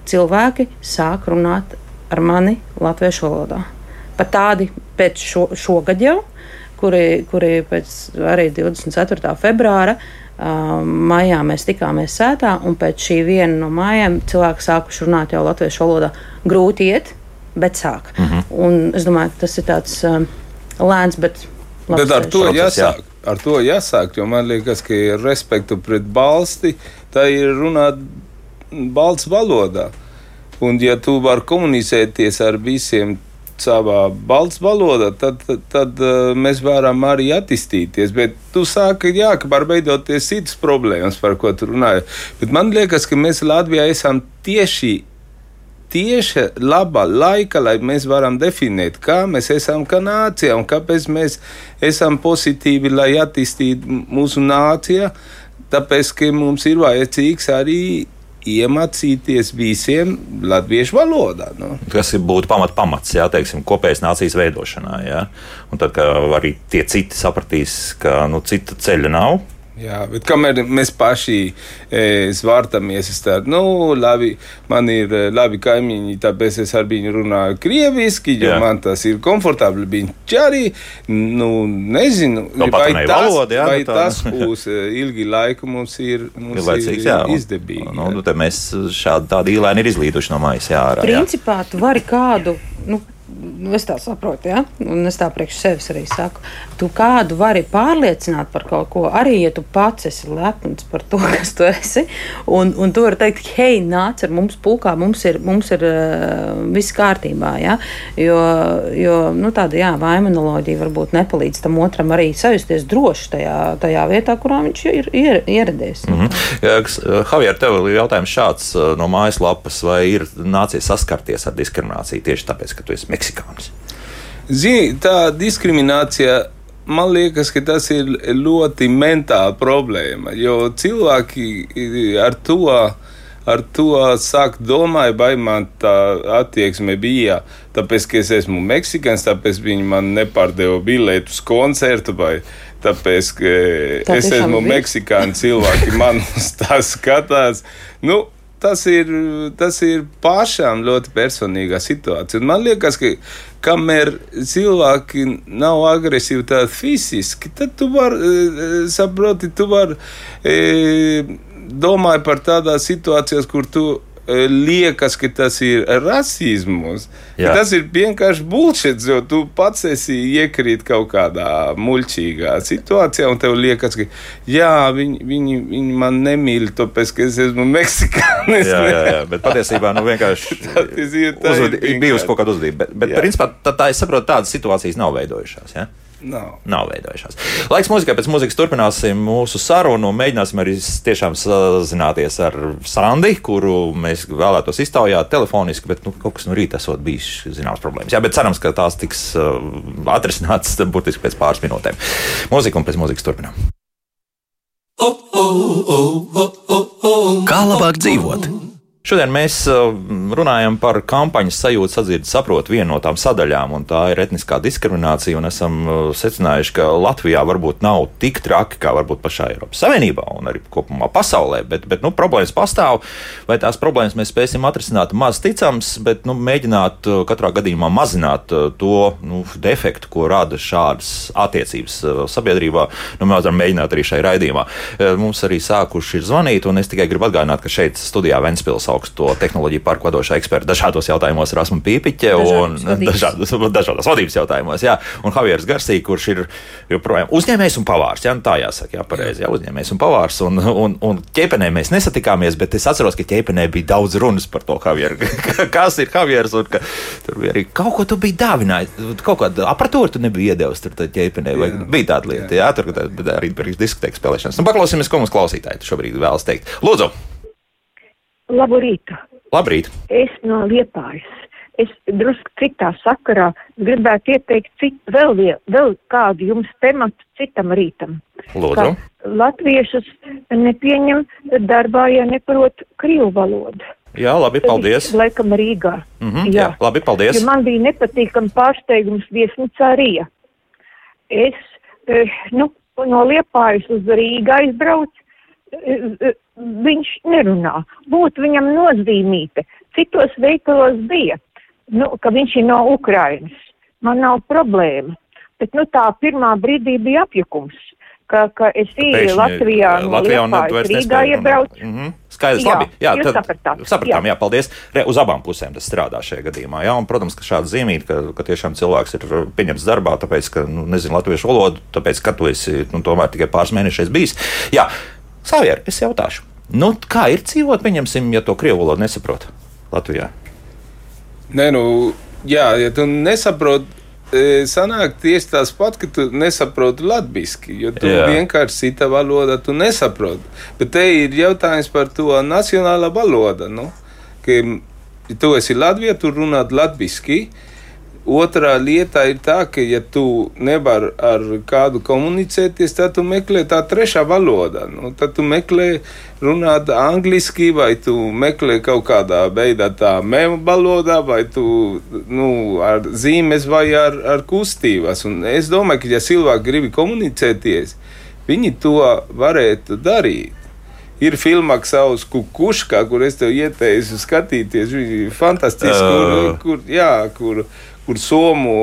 cilvēki sāk runāt ar mani latviešu valodā. Pat tādi pēc šo, šogad jau, kuri, kuri pēc arī 24. februāra. Uh, maijā mēs tikāmies sētā, un pēc šī viena no mājām cilvēki sākuši runāt jau latviešu valodā. Grūti iet, bet sāk. Mm -hmm. Un es domāju, ka tas ir tāds uh, lēns, bet. Bet ar to jāsāk. Jā ar to jāsāk, jo man liekas, ka ir respektu pret balsti, tā ir runāt balts valodā. Un, ja tu vari komunicēties ar visiem savā balts valodā, tad, tad, tad uh, mēs varam arī attīstīties. Bet tu sāki, jā, ka var veidoties citas problēmas, par ko tu runāji. Bet man liekas, ka mēs Latvijā esam tieši tieši laba laika, lai mēs varam definēt, kā mēs esam kā nācija un kāpēc mēs esam pozitīvi, lai attīstītu mūsu nāciju. Tāpēc, ka mums ir vajadzīgs arī iemācīties visiem latviešu valodā. Nu. Tas ir būtu pamat, pamats, jā, teiksim, kopējas nācijas veidošanā. Jā. Un tad, kad arī tie citi sapratīs, ka nu, cita ceļa nav, Jā, bet kamēr mēs paši e, svārtamies, es tādu, nu, labi, man ir e, labi kaimiņi, tāpēc es ar viņu runāju krieviski, jo jā. man tas ir komfortabli. Viņš arī, nu, nezinu, no vai, tas, valoda, jā, vai nu tā. tas būs e, ilgi laiku mums ir, mums ir, vajadzīgs, jā. izdevīgi. Nu, nu, mēs šādu tādu īlēni ir izlīduši no mājas, jā. Ārā, Principā tu vari kādu, nu, Nu, es tā saprotu, ja? un es tā priekš sevis arī saku. Tu kādu vari pārliecināt par kaut ko, arī ja tu pats esi lepns par to, kas tu esi. Un, un tu vari teikt, hei, nāc ar mums pulkā, mums ir, mums ir uh, viss kārtībā. Ja? Jo, jo nu, tāda jā, vaimanoloģija varbūt nepalīdz tam otram arī sajusties droši tajā, tajā vietā, kurā viņš ir ier, ieradies. Mm -hmm. Javier, tev ir jautājums šāds no mājaslapas, vai ir nācies saskarties ar diskrimināciju tieši tāpēc, ka tu esi meksikānis? Zini, tā diskriminācija man liekas, ka tas ir ļoti mentāla problēma. Jo cilvēki ar to, ar to sāk domāt, vai man tā attieksme bija. Tāpēc, ka es esmu meksikāns, tāpēc viņi man nepārdeva biletu uz koncertu. Vai, Tāpēc, ka tā es esmu meksikāns, cilvēki man uz tā skatās. Nu, tas ir, tas ir pašām ļoti personīga situācija. Un man liekas, ka kamēr cilvēki nav agresīvi tādi fiziski, tad tu vari, e, saproti, tu vari e, domāt par tādām situācijām, kur tu Eh, liekas, ka tas ir rasisms. Tas ir vienkārši bullshit, jo tu pats esi iekrīt kaut kādā muļķīgā situācijā, un tev liekas, ka jā, viņi, viņi, viņi man nemīl, tāpēc, ka es esmu meksikānis. jā, jā, jā, bet patiesībā nu, vienkārši uzvedi, bijusi kaut kāda uzvedība. Bet, bet principā tā, tā es saprotu, tādas situācijas nav veidojušās. Ja? Nav. Nav veidojušās. Laiks mūzikai, pēc mūzikas turpināsim mūsu sarunu un mēģināsim arī tiešām sazināties ar Sandi, kuru mēs vēlētos iztaujāt telefoniski, bet nu, kaut kas no rīta esot bijis zināms problēmas. Jā, bet cerams, ka tās tiks uh, atrisinātas burtiski pēc pāris minūtēm. Mūzika un pēc mūzikas turpinām. Kā labāk dzīvot? Šodien mēs uh, runājam par kampaņas sajūtu sadzirdi saprot vienu no tām sadaļām, un tā ir etniskā diskriminācija. Esam uh, secinājuši, ka Latvijā varbūt nav tik traki kā varbūt pašā Eiropas Savienībā un arī kopumā pasaulē, bet, bet nu, problēmas pastāv. Vai tās problēmas mēs spēsim atrisināt maz ticams, bet nu, mēģināt uh, katrā gadījumā mazināt to nu, defektu, ko rada šādas attiecības sabiedrībā. Nu, mēs varam mēģināt arī šai raidījumā. Mums arī sākuši ir zvanīt, un es tikai gribu atgādināt, ka šeit studijā Ventspils augsto tehnoloģiju parku vadošā eksperta dažādos jautājumos Rasmu Pīpiķe un dažādos, dažādos vadības jautājumos. Jā, un Javieris Garsī, kurš ir joprojām uzņēmējs un pavārs. Jā, nu tā jāsaka, jā, pareizi, jā, uzņēmējs un pavārs. Un, un, un ķēpenē mēs nesatikāmies, bet es atceros, ka ķēpenē bija daudz runas par to, Javieru. kas ir Javieris, un ka tur bija arī kaut ko tu biji dāvinājis, kaut kādu aparatūru tu nebija iedevis tur ķēpenē, vai jā. bija tāda lieta, jā, jā tur arī bija diskotēkas spēlēšanas. Nu, paklausīsimies, ko mums klausītāji šobrīd vēlas teikt. Lūdzu! Labu rītu! Labrīt! Es no Liepājas. Es drusku citā sakarā gribētu ieteikt cit, vēl, vie, vēl kādu jums tematu citam rītam. Lūdzu. Latviešus nepieņem darbā, ja neprot krievu valodu. Jā, labi, paldies. Tas, laikam Rīgā. Mm -hmm, jā. jā, labi, paldies. Jo man bija nepatīkami pārsteigums viesnīcā Rija. Es, eh, nu, no Liepājas uz Rīgā aizbraucu viņš nerunā. Būtu viņam nozīmīte. Citos veikalos bija, nu, ka viņš ir no Ukrainas. Man nav problēma. Bet nu, tā pirmā brīdī bija apjukums, ka, ka es īju Latvijā no Latvijā un Rīgā iebraucu. Mm -hmm. Skaidrs, jā, labi. Jā, tad sapratām. sapratām jā. jā, paldies. Re, uz abām pusēm tas strādā šajā gadījumā. Jā, un, protams, ka šāda zīmīta, ka, ka tiešām cilvēks ir pieņemts darbā, tāpēc, ka, nu, nezinu latviešu valodu, tāpēc, ka tu esi, nu, tomēr tikai pāris mēnešus bijis. Jā, Savier, es jautāšu, nu, kā ir dzīvot, pieņemsim, ja to krievu valodu nesaprot Latvijā? Nē, nu, jā, ja tu nesaproti. E, sanāk tieši tas pats, ka tu nesaproti latviešu, jo tu Jā. vienkārši cita valoda, tu nesaproti. Bet te ir jautājums par to nacionālo valodu. Nu? Ka, tu esi Latvijā, tu runā latviešu, Otra lieta ir tā, ka, ja tu nevari ar kādu komunicēties, tad tu meklē tā trešā valoda. Nu, tad tu meklē runāt angliski, vai tu meklē kaut kādā veidā tā mēmu valodā, vai tu nu, ar zīmes vai ar, ar kustības. Un es domāju, ka, ja cilvēki grib komunicēties, viņi to varētu darīt. Ir filma savs kukuškā, kur es tev ieteicu skatīties. Viņa ir fantastiska, uh. kur, kur, jā, kur, kur Somu,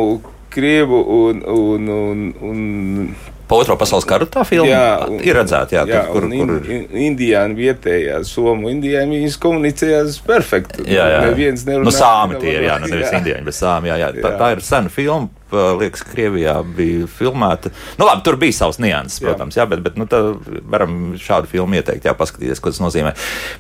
Krievu un, un, un, un Pa otro pasaules karu tā filma jā, un, ir redzēta. Jā, jā, tur, kur, kur in, Indijāni vietējā, Somu indijāni, viņas komunicējās perfekti. Jā, jā. Neviens nerunā. Nu, sāmi tie ir, jā, nu nevis indijāņi, bet sāmi, jā, jā. jā. Tā, tā ir sena filma liekas, Krievijā bija filmēta. Nu, labi, tur bija savs nianses, protams, jā. Jā, bet, bet nu, varam šādu filmu ieteikt, jā, paskatīties, ko tas nozīmē.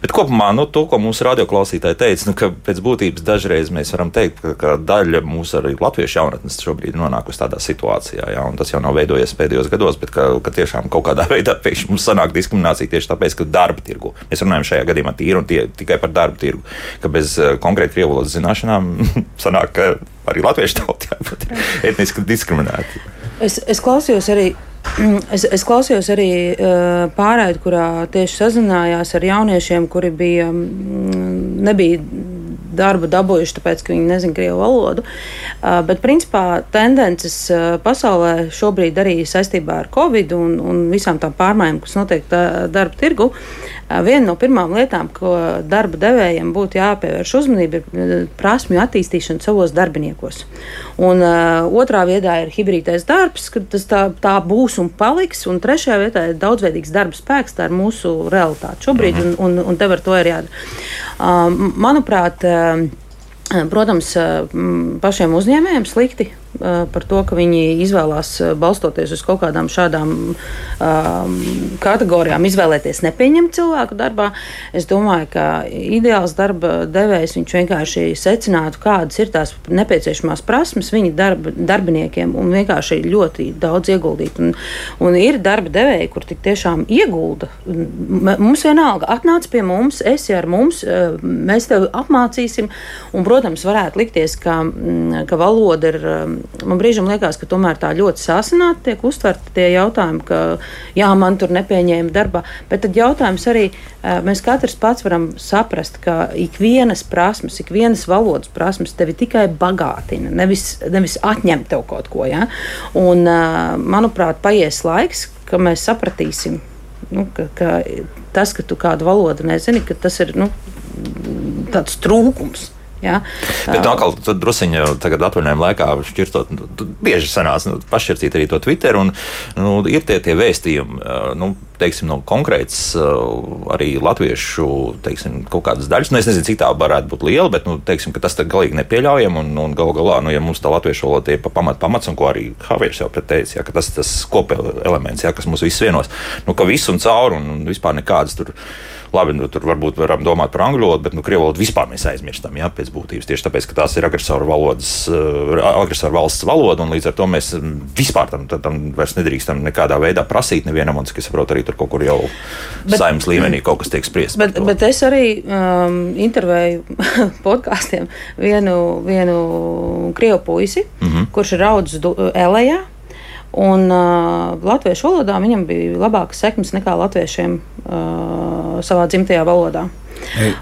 Bet kopumā nu, to, ko mūsu radioklausītāji teica, nu, ka pēc būtības dažreiz mēs varam teikt, ka, ka daļa mūsu arī latviešu jaunatnes šobrīd nonākusi tādā situācijā, jā, un tas jau nav veidojies pēdējos gados, bet ka, ka tiešām kaut kādā veidā pēkšņi mums sanāk diskriminācija tieši tāpēc, ka darba tirgu. Mēs runājam šajā gadījumā tīri un tie, tikai par darba tirgu, ka bez konkrēti krievu valodas zināšanām sanāk, ka arī latviešu tauta jābūt etniski diskriminēti. Es, es klausījos arī. Es, es klausījos arī uh, pārēdi, kurā tieši sazinājās ar jauniešiem, kuri bija, mm, nebija darbu dabūjuši, tāpēc, ka viņi nezina krievu valodu. Uh, bet, principā, tendences uh, pasaulē šobrīd arī saistībā ar Covid un, un visām tām pārmaiņām, kas notiek darba tirgu, Viena no pirmām lietām, ko darba devējiem būtu jāpievērš uzmanība, ir prasmju attīstīšana savos darbiniekos. Un, uh, otrā vietā ir hibrīdais darbs, kad tas tā, tā būs un paliks. Un trešajā vietā ir daudzveidīgs darba spēks, tā ir mūsu realitāte šobrīd, mhm. un, un, un tev ar to ir jādara. Uh, manuprāt, uh, Protams, pašiem uzņēmējiem slikti par to, ka viņi izvēlās balstoties uz kaut kādām šādām um, kategorijām, izvēlēties nepieņemt cilvēku darbā. Es domāju, ka ideāls darba devējs vienkārši secinātu, kādas ir tās nepieciešamās prasmes viņa darba, darbiniekiem un vienkārši ļoti daudz ieguldīt. Un, un ir darba devēji, kur tik tiešām iegulda. Mums vienalga, atnāc pie mums, esi ar mums, mēs tevi apmācīsim. Un, protams, varētu likties, ka, ka valoda ir man brīžam liekas, ka tomēr tā ļoti sāsināti tiek uztverti tie jautājumi, ka jā, man tur nepieņēma darbā. Bet tad jautājums arī mēs katrs pats varam saprast, ka ikvienas prasmes, ikvienas valodas prasmes tevi tikai bagātina, nevis, nevis atņem tev kaut ko. Ja? Un, manuprāt, paies laiks, ka mēs sapratīsim, nu, ka, ka tas, ka tu kādu valodu nezini, tas ir nu, tāds trūkums. Ja? Bet atkal, tad druskuļi tagad atvaļinājuma laikā šķirstot, nu, bieži sanāca nu, pašķirtīt arī to Twitter, un nu, ir tie, tie vēstījumi, nu, teiksim, no konkrētas uh, arī latviešu, teiksim, kaut kādas daļas, nu, es nezinu, cik tā varētu būt liela, bet, nu, teiksim, tas tā galīgi nepieļaujam, un, un gal galā, nu, ja mums tā latviešu valoda ir pa pamat pamats, un ko arī Havieris jau preteicis, ja, ka tas tas kopējais elements, ja, kas mūs visus vienos, nu, ka viss un cauri, un, un vispār nekādas tur labi, nu, tur varbūt varam domāt par angļu valodu, bet nu, krievu valodu vispār mēs aizmirstam. Jā, pēc būtības tieši tāpēc, ka tās ir agresoru, valodas, uh, agresoru valsts valoda, un līdz ar to mēs mm, vispār tam, tam vairs nedrīkstam nekādā veidā prasīt nevienam, un cik es saprotu, arī tur kaut kur jau saimnes līmenī kaut kas tiek spriests. Bet, bet es arī um, intervēju podkāstiem vienu, vienu krievu puisi, mm -hmm. kurš ir audzis Elējā. Un uh, latviešu valodā viņam bija labākas sekmes nekā latviešiem uh, savā dzimtajā valodā.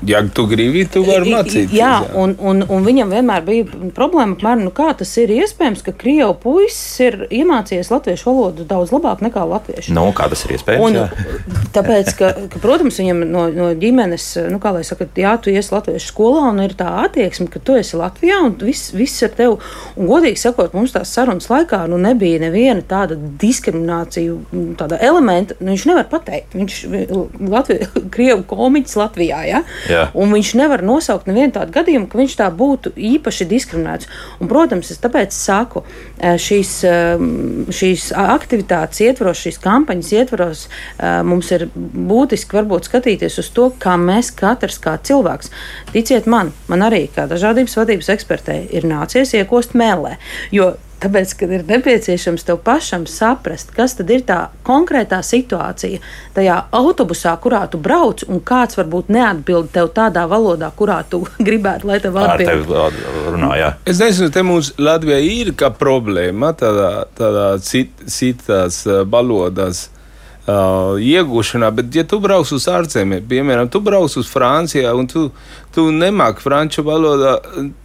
Ja tu gribi, tu vari mācīties. Jā, jā. Un, un, un viņam vienmēr bija problēma, apmēram, nu, kā tas ir iespējams, ka krievu puisis ir iemācījies latviešu valodu daudz labāk nekā latviešu. Nu, kā tas ir iespējams? Un, tāpēc, ka, ka, protams, viņam no, no ģimenes, nu, kā lai saka, jā, tu iesi latviešu skolā un ir tā attieksme, ka tu esi Latvijā un viss, viss ir tev. Un, godīgi sakot, mums tās sarunas laikā nu, nebija neviena tāda diskriminācija, tāda elementa, nu, viņš nevar pateikt. Viņš ir Krievu komiķis Latvijā. Ja? Jā. Un viņš nevar nosaukt nevienu tādu gadījumu, ka viņš tā būtu īpaši diskriminēts. Un, protams, es tāpēc saku, eh, šīs, eh, šīs aktivitātes ietvaros, šīs kampaņas ietvaros, eh, mums ir būtiski varbūt skatīties uz to, kā mēs katrs kā cilvēks, ticiet man, man arī kā dažādības vadības ekspertei, ir nācies iekost mēlē. Jo Tāpēc, kad ir nepieciešams tev pašam saprast, kas tad ir tā konkrētā situācija tajā autobusā, kurā tu brauc, un kāds varbūt neatbild tev tādā valodā, kurā tu gribētu, lai tev atbild. Runā, jā. es nezinu, te mums Latvijā ir kā problēma tādā, tādā cit, citās valodās. Uh, iegūšanā, bet, ja tu brauc uz ārzemēm, piemēram, tu brauc uz Franciju un tu, tu nemāki franču valodā,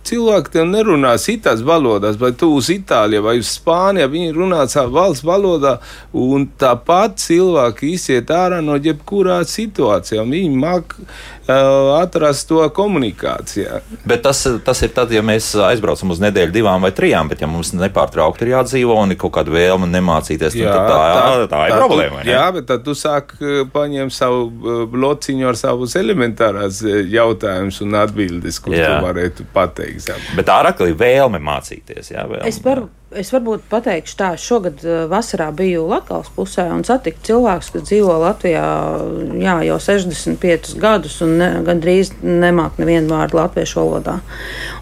cilvēki tev nerunā citās valodās, vai tu uz Itāliju vai uz Spāniju, viņi runā savā valsts valodā, un tāpat cilvēki iziet ārā no jebkurā situācijā. Viņi māk uh, atrast to komunikācijā. Bet tas, tas ir tad, ja mēs aizbraucam uz nedēļu, divām vai trijām, bet ja mums nepārtraukti ir jādzīvo un ir kaut kāda vēlme nemācīties, jā, tad tā, tā, tā, tā ir tā, problēma. Tu, jā, bet tad tu sāk paņemt savu blociņu ar savus elementārās jautājumus un atbildes, ko tu varētu pateikt palīdzam. Bet tā ir atkal vēlme mācīties. Jā, vēlme, es varu es varbūt pateikšu tā, šogad eh, vasarā biju Latvijas pusē un satiku cilvēkus, kas dzīvo Latvijā jā, jau 65 gadus un ne, gandrīz nemāk nevienu vārdu latviešu valodā.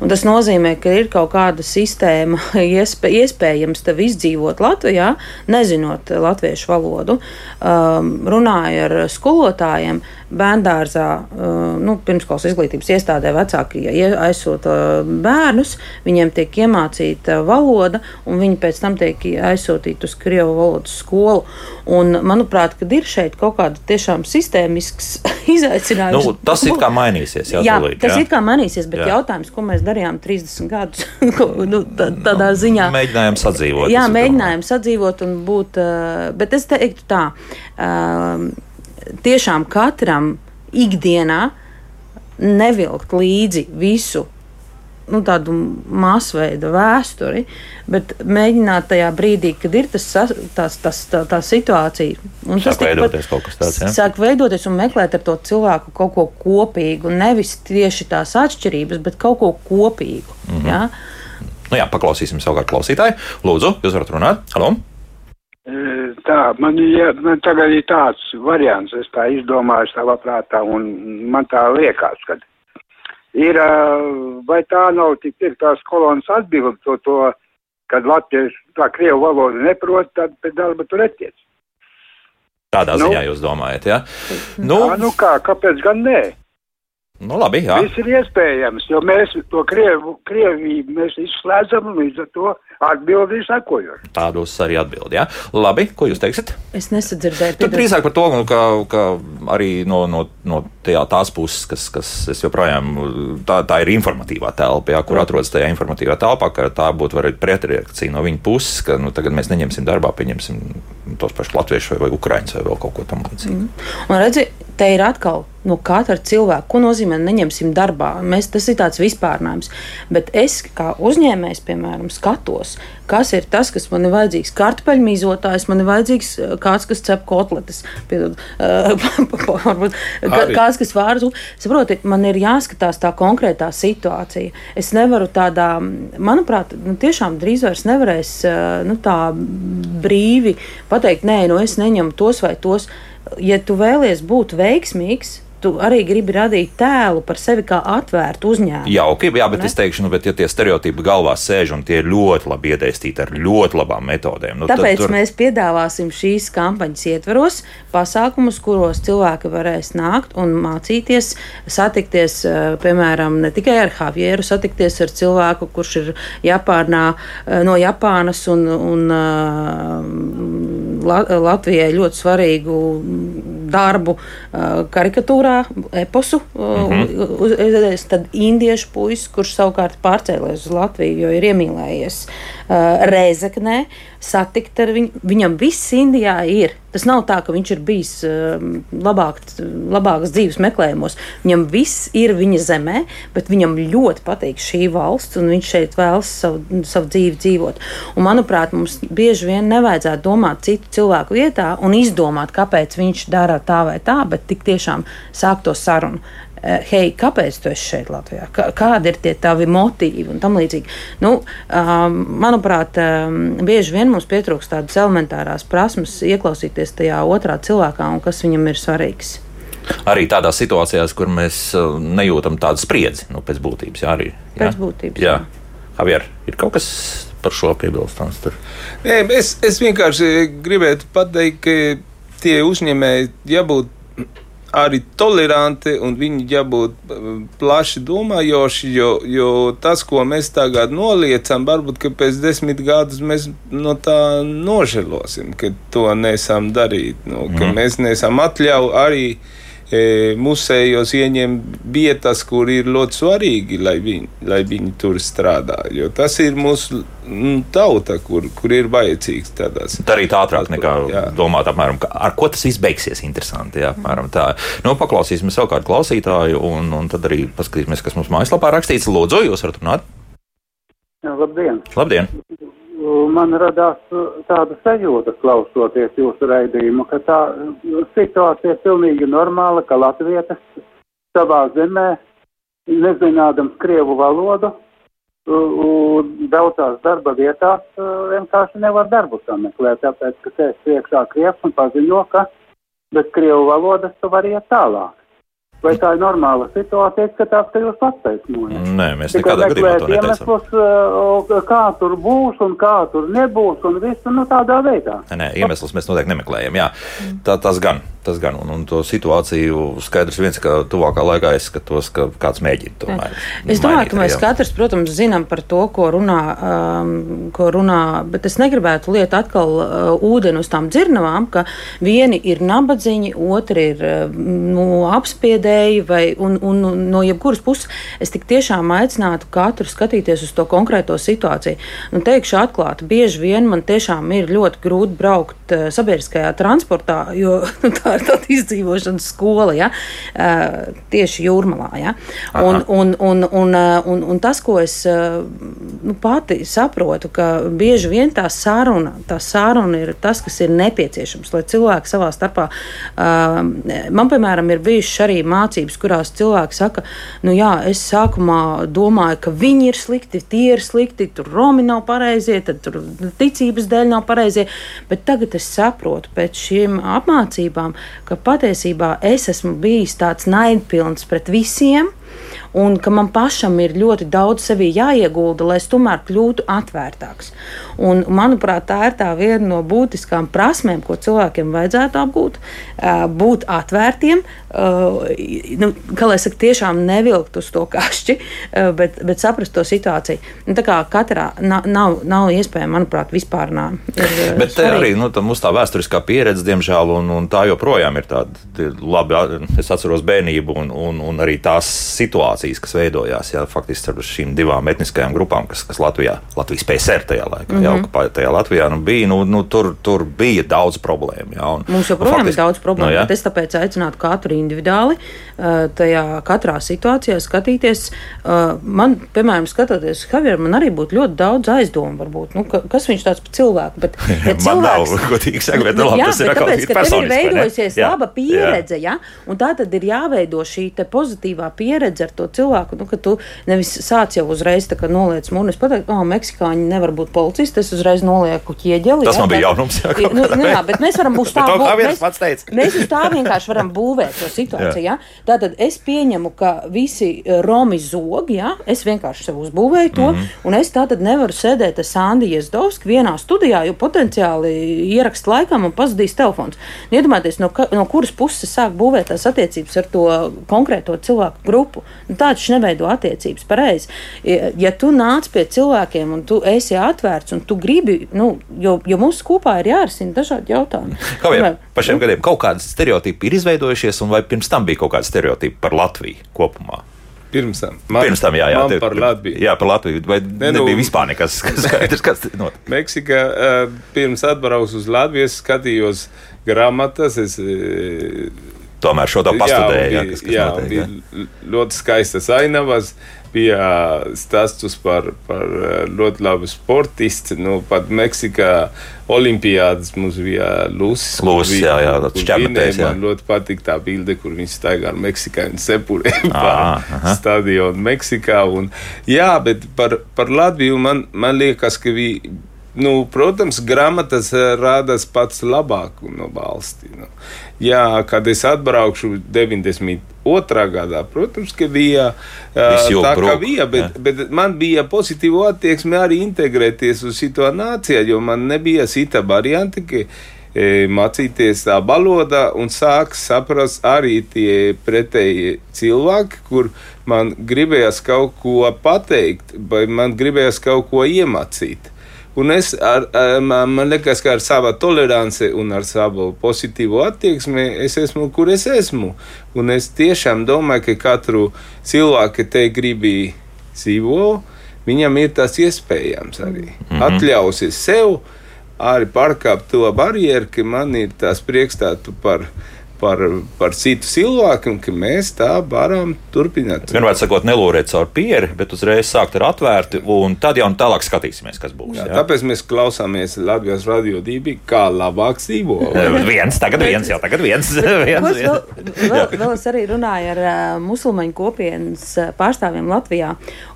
Un tas nozīmē, ka ir kaut kāda sistēma iespē, iespējams tev izdzīvot Latvijā, nezinot latviešu valodu. Um, runāju ar skolotājiem. Bērngārzā, uh, nu, pirmskolas izglītības iestādē vecāki ja aizsūta bērnus, viņiem tiek iemācīta valoda, un viņi pēc tam tiek aizsūtīti uz Krievu valodas skolu. Un, manuprāt, kad ir šeit kaut kāda tiešām sistēmisks izaicinājums. Nu, tas ir kā mainīsies. Jā, jā tūlīt, tas jā? ir kā mainīsies, bet jā. jautājums, ko mēs darījām 30 gadus, nu, tā, tādā nu, ziņā. Mēģinājām sadzīvot. Jā, mēģinājām sadzīvot un būt, bet es teiktu tā, tiešām katram ikdienā nevilkt līdzi visu nu, tādu masveida vēsturi, bet mēģināt tajā brīdī, kad ir tas, tas, tas, tā, tā situācija. Un sāk tas veidoties kaut kas tāds. Ja? Sāk veidoties un meklēt ar to cilvēku kaut ko kopīgu. Nevis tieši tās atšķirības, bet kaut ko kopīgu. Mm -hmm. ja? nu, jā, paklausīsim savukārt klausītāju. Lūdzu, jūs varat runāt. Halo! Tā, man, ja, man tagad ir tāds variants, es tā izdomāju savā prātā, un man tā liekas, ka ir, vai tā nav tik ir tās kolonas atbildi to, to, kad latvieši tā krievu valodu neprot, tad pēc darba tur etiec. Tādā nu, ziņā jūs domājat, jā? Ja? Nu, jā, nu kā, kāpēc gan nē? Nu, labi, jā. Viss ir iespējams, jo mēs to Krievu, Krievību mēs izslēdzam un līdz ar to atbildi ir sekojoši. Tādos arī atbildi, jā. Labi, ko jūs teiksiet? Es nesadzirdēju. Tad drīzāk par to, nu, ka, ka arī no, no, no tajā, tās puses, kas, kas es joprojām, tā, tā ir informatīvā telpa, jā, kur atrodas tajā informatīvā telpā, ka tā būtu varbūt pretreakcija no viņa puses, ka nu, tagad mēs neņemsim darbā, pieņemsim tos pašus latviešus vai, vai ukraiņus vai vēl kaut ko tam līdzīgu. Mm. Un redzi, te ir atkal no katra cilvēka. Ko nozīmē neņemsim darbā? Mēs, tas ir tāds vispārnājums. Bet es kā uzņēmējs, piemēram, skatos, kas ir tas, kas man ir vajadzīgs. Kartupeļu mīzotājs, man ir vajadzīgs uh, kāds, kas cep kotletes, piedod, uh, kāds, kas vārdu. Saprotiet, man ir jāskatās tā konkrētā situācija. Es nevaru tādā, manuprāt, nu, tiešām drīz vairs nevarēs uh, nu, tā brīvi pateikt, nē, nu es neņemu tos vai tos. Ja tu vēlies būt veiksmīgs, tu arī gribi radīt tēlu par sevi kā atvērtu uzņēmumu. Jauki, jā, bet ne? es teikšu, nu, bet ja tie stereotipi galvā sēž un tie ir ļoti labi iedeistīti ar ļoti labām metodēm. Nu, Tāpēc tur... mēs piedāvāsim šīs kampaņas ietveros pasākumus, kuros cilvēki varēs nākt un mācīties, satikties, eh, piemēram, ne tikai ar Javieru, satikties ar cilvēku, kurš ir Japānā, eh, no Japānas un, un eh, Latvijai ļoti svarīgu darbu karikatūrā, eposu. Mm -hmm. Tad indiešu puisis, kurš savukārt pārcēlies uz Latviju, jo ir iemīlējies Reizeknē, satikt ar viņu. Viņam viss Indijā ir. Tas nav tā, ka viņš ir bijis labāk, labākas dzīves meklējumos. Viņam viss ir viņa zemē, bet viņam ļoti patīk šī valsts, un viņš šeit vēlas savu, savu dzīvi dzīvot. Un, manuprāt, mums bieži vien nevajadzētu domāt citu cilvēku vietā un izdomāt, kāpēc viņš dara tā vai tā, bet tik tiešām sākt to sarunu. Eh, hei, kāpēc tu esi šeit Latvijā? Kādi ir tie tavi motīvi un tam līdzīgi? Nu, um, manuprāt, um, bieži vien mums pietrūkst tādas elementārās prasmes ieklausīties tajā otrā cilvēkā un kas viņam ir svarīgs. Arī tādās situācijās, kur mēs uh, nejūtam tādu spriedzi, nu, pēc būtības. Jā, arī, jā? Pēc būtības. Jā. jā. Javier, ir kaut kas par šo piebilstams? Nē, es, es vienkārši gribētu pateikt, ka tie uzņēmēji jābūt arī toleranti un viņi jābūt uh, plaši domājoši, jo, jo tas, ko mēs tagad noliecam, varbūt pēc desmit gadus mēs no tā nožēlosim, ka to nesam darīt, nu, ka mm. mēs nesam atļauju arī e, musējos ieņem vietas, kur ir ļoti svarīgi, lai viņi, lai viņi tur strādā. Jo tas ir mūsu nu, tauta, kur, kur ir vajadzīgs tādās. Darīt ātrāk nekā jā. domāt, apmēram, ar ko tas viss beigsies. Interesanti, jā, apmēram tā. Nu, paklausīsimies savukārt klausītāju, un, un tad arī paskatīsimies, kas mums mājaslapā rakstīts. Lūdzu, jūs varat runāt? Jā, labdien! Labdien! Man radās uh, tāda sajūta, klausoties jūsu raidījumu, ka tā uh, situācija ir pilnīgi normāla, ka latvietis savā zemē, nezinādams krievu valodu, daudzās darba vietās uh, vienkārši nevar darbu sameklēt, tāpēc, ka te priekšā krievs un paziņo, ka bez krievu valodas tu vari iet tālāk. Vai tā ir normāla situācija, ka tāds ka jūs attaisnojat? Nē, mēs nekādā gadījumā to neteicam. Iemeslus, kā tur būs un kā tur nebūs un visu, nu tādā veidā. Nē, nē iemeslus mēs noteikti nemeklējam, jā. Tā, tas gan tas gan. Un, un to situāciju skaidrs viens, ka tuvākā laikā es skatos, ka kāds mēģina to mainīt. Es domāju, ka mēs katrs, protams, zinām par to, ko runā, um, ko runā bet es negribētu liet atkal uh, ūdeni uz tām dzirnavām, ka vieni ir nabadzīņi, otri ir uh, nu, apspiedēji vai un, un, un no jebkuras puses. Es tik tiešām aicinātu katru skatīties uz to konkrēto situāciju. Nu, teikšu atklāti, bieži vien man tiešām ir ļoti grūti braukt uh, sabiedriskajā transportā, jo nu, tā tāda izdzīvošanas skola, ja? tieši jūrmalā. Ja? Un, un, un, un, un, un tas, ko es nu, pati saprotu, ka bieži vien tā saruna, tā saruna ir tas, kas ir nepieciešams, lai cilvēki savā starpā, man, piemēram, ir bijušas arī mācības, kurās cilvēki saka, nu jā, es sākumā domāju, ka viņi ir slikti, tie ir slikti, tur Romi nav pareizie, tad tur ticības dēļ nav pareizie, bet tagad es saprotu pēc šīm apmācībām, ka patiesībā es esmu bijis tāds naidpilns pret visiem un ka man pašam ir ļoti daudz sevī jāiegulda, lai es tomēr kļūtu atvērtāks. Un, manuprāt, tā ir tā viena no būtiskām prasmēm, ko cilvēkiem vajadzētu apgūt, būt atvērtiem, nu, kā lai saka, tiešām nevilkt uz to kašķi, bet, bet saprast to situāciju. Nu, tā kā katrā nav, nav, nav iespēja, manuprāt, vispārnāt. Bet te arī nu, mums tā vēsturiskā pieredze, diemžēl, un, un tā joprojām ir tāda labi. Es atceros bērnību un, un, un arī tās situācijas relācijas, kas veidojās jā, faktiski ar šīm divām etniskajām grupām, kas, kas Latvijā, Latvijas PSR tajā laikā, mm -hmm. jā, okupētajā Latvijā, nu, bija, nu, nu, tur, tur bija daudz problēmu. Jā, un, Mums joprojām faktiski, ir daudz problēmu, nu, bet es tāpēc aicinātu katru individuāli tajā katrā situācijā skatīties. Man, piemēram, skatoties Javieru, man arī būtu ļoti daudz aizdomu, varbūt, nu, ka, kas viņš tāds par cilvēku. Bet, ja cilvēks, man nav, godīgi sakot, bet, labi, jā, tas ir atkal tāpēc, ka tev ir veidojusies jā, laba pieredze, jā. Ja? un tā tad ir jāveido šī pozitīvā pieredze ar to cilvēku, nu, ka tu nevis sāc jau uzreiz tā noliec mūnu, es pateiktu, oh, meksikāņi nevar būt policisti, es uzreiz nolieku ķieģeli. Tas jā, man bija jaunums, jā. Nu, nu, jā, bet mēs varam uz tā, bū, mēs, mēs uz tā vienkārši varam būvēt šo situāciju, jā. jā. Tātad es pieņemu, ka visi eh, Romi zog, jā, es vienkārši sev uzbūvēju to, mm -hmm. un es tātad nevaru sēdēt ar Sandi Jezdovski vienā studijā, jo potenciāli ierakst laikā man pazudīs telefons. Iedomājieties, no, ka, no kuras puses sāk būvēt tās attiecības ar to konkrēto cilvēku grupu. Nu, tā taču neveido attiecības pareizi. Ja, ja tu nāc pie cilvēkiem un tu esi atvērts un tu gribi, nu, jo, jo mums kopā ir jārisina dažādi jautājumi. Kā jau par šiem gadiem kaut kādas stereotipi ir izveidojušies, un vai pirms tam bija kaut kāda stereotipa par Latviju kopumā? Pirms tam. Man, Pirms tam, jā, jā tev, par Latviju. Jā, par Latviju. Vai ne, nu, nebija vispār nekas skaidrs, kas notika? Meksika uh, pirms atbrauc uz Latviju, es skatījos grāmatas. Es, uh, tomēr šo to pastudēju. Jā, bija, kas, kas jā, notiek, bija jā. ļoti skaistas ainavas. Bija stāsts par, par ļoti labu sportistu. Nu, pat Meksikā Olimpijādas mums bija Lūsis. Lūsis, jā, jā, tāds šķērslis. Man ļoti patīk tā bilde, kur viņš staigā ar meksikāņu sepurē pa stadionu Meksikā. Un, jā, bet par, par Latviju man, man liekas, ka bija nu, protams, grāmatas rādās pats labāk no valsts. Nu. Jā, kad es atbraukšu 92. gadā, protams, ka bija tā, kā bija, bet, ja. bet man bija pozitīva attieksme arī integrēties uz šito nāciju, jo man nebija cita varianta, ka e, mācīties tā valoda un sāk saprast arī tie pretēji cilvēki, kur man gribējās kaut ko pateikt, vai man gribējās kaut ko iemācīt. Un es ar, ar, man liekas, ka ar savu toleranci un ar savu pozitīvu attieksmi es esmu, kur es esmu. Un es tiešām domāju, ka katru cilvēku te gribi dzīvo, viņam ir tas iespējams arī. Mm -hmm. Atļausies sev arī pārkāpt to barjeru, ka man ir tas priekšstātu par viņu par, par citu cilvēku, un ka mēs tā varam turpināt. Vienmēr sakot, nelūrēt caur pieri, bet uzreiz sākt ar atvērti, un tad jau tālāk skatīsimies, kas būs. Jā, jā? Tāpēc mēs klausāmies Latvijas radio divi, kā labāk dzīvo. viens, tagad viens, jau tagad viens. viens, viens. Vēl, vēl, vēl es arī runāju ar musulmaņu kopienas pārstāvjiem Latvijā,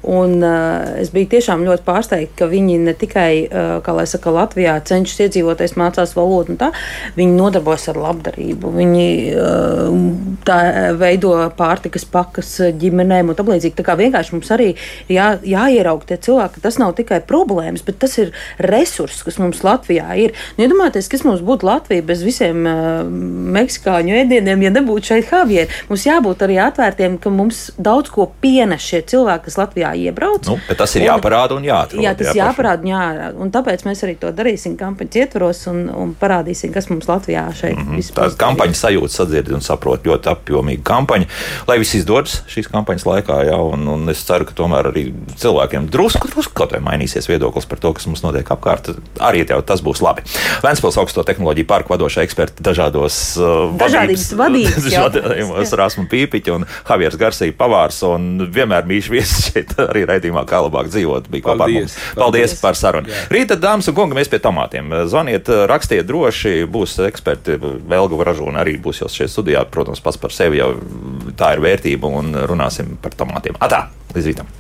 un uh, es biju tiešām ļoti pārsteigta, ka viņi ne tikai, uh, saka, Latvijā cenšas iedzīvoties, mācās valodu tā, viņi nodarbojas ar labdarību. Viņi tā veido pārtikas pakas ģimenēm un tam līdzīgi. Tā kā vienkārši mums arī jā, jāieraug tie cilvēki, ka tas nav tikai problēmas, bet tas ir resurss, kas mums Latvijā ir. Nu, iedomājieties, kas mums būtu Latvija bez visiem uh, meksikāņu ēdieniem, ja nebūtu šeit Javier. Mums jābūt arī atvērtiem, ka mums daudz ko pienes šie cilvēki, kas Latvijā iebrauc. Nu, tas ir un, jāparāda un jāatrod. Jā, tas jā, jāparāda un jārāda. Un tāpēc mēs arī to darīsim kampaņas ietvaros un, un parādīsim, kas mums Latvijā šeit mm -hmm. vispār. Tās kampaņas sajūta sadzird un saprot ļoti apjomīga kampaņa. Lai viss izdodas šīs kampaņas laikā, jā, un, un es ceru, ka tomēr arī cilvēkiem drusku, drusku kaut vai mainīsies viedoklis par to, kas mums notiek apkārt. Arī jau tas būs labi. Vēncpils augsto tehnoloģiju parku vadošā eksperta dažādos uh, vadības vadījumos, Rasmu Pīpiņu un Javiers Garsī pavārs, un vienmēr mīšu viesis šeit arī raidījumā, kā labāk dzīvot, bija kopā ar mums. Paldies, paldies par sarunu. Jā. Rīta, dāmas un kungi, mēs pie tomātiem. Zvaniet, rakstiet droši, būs eksperti, Velga Ražūna arī būs jau šeit studijā. Protams, pats par sevi jau tā ir vērtība un runāsim par tomātiem. Atā, līdz rītam!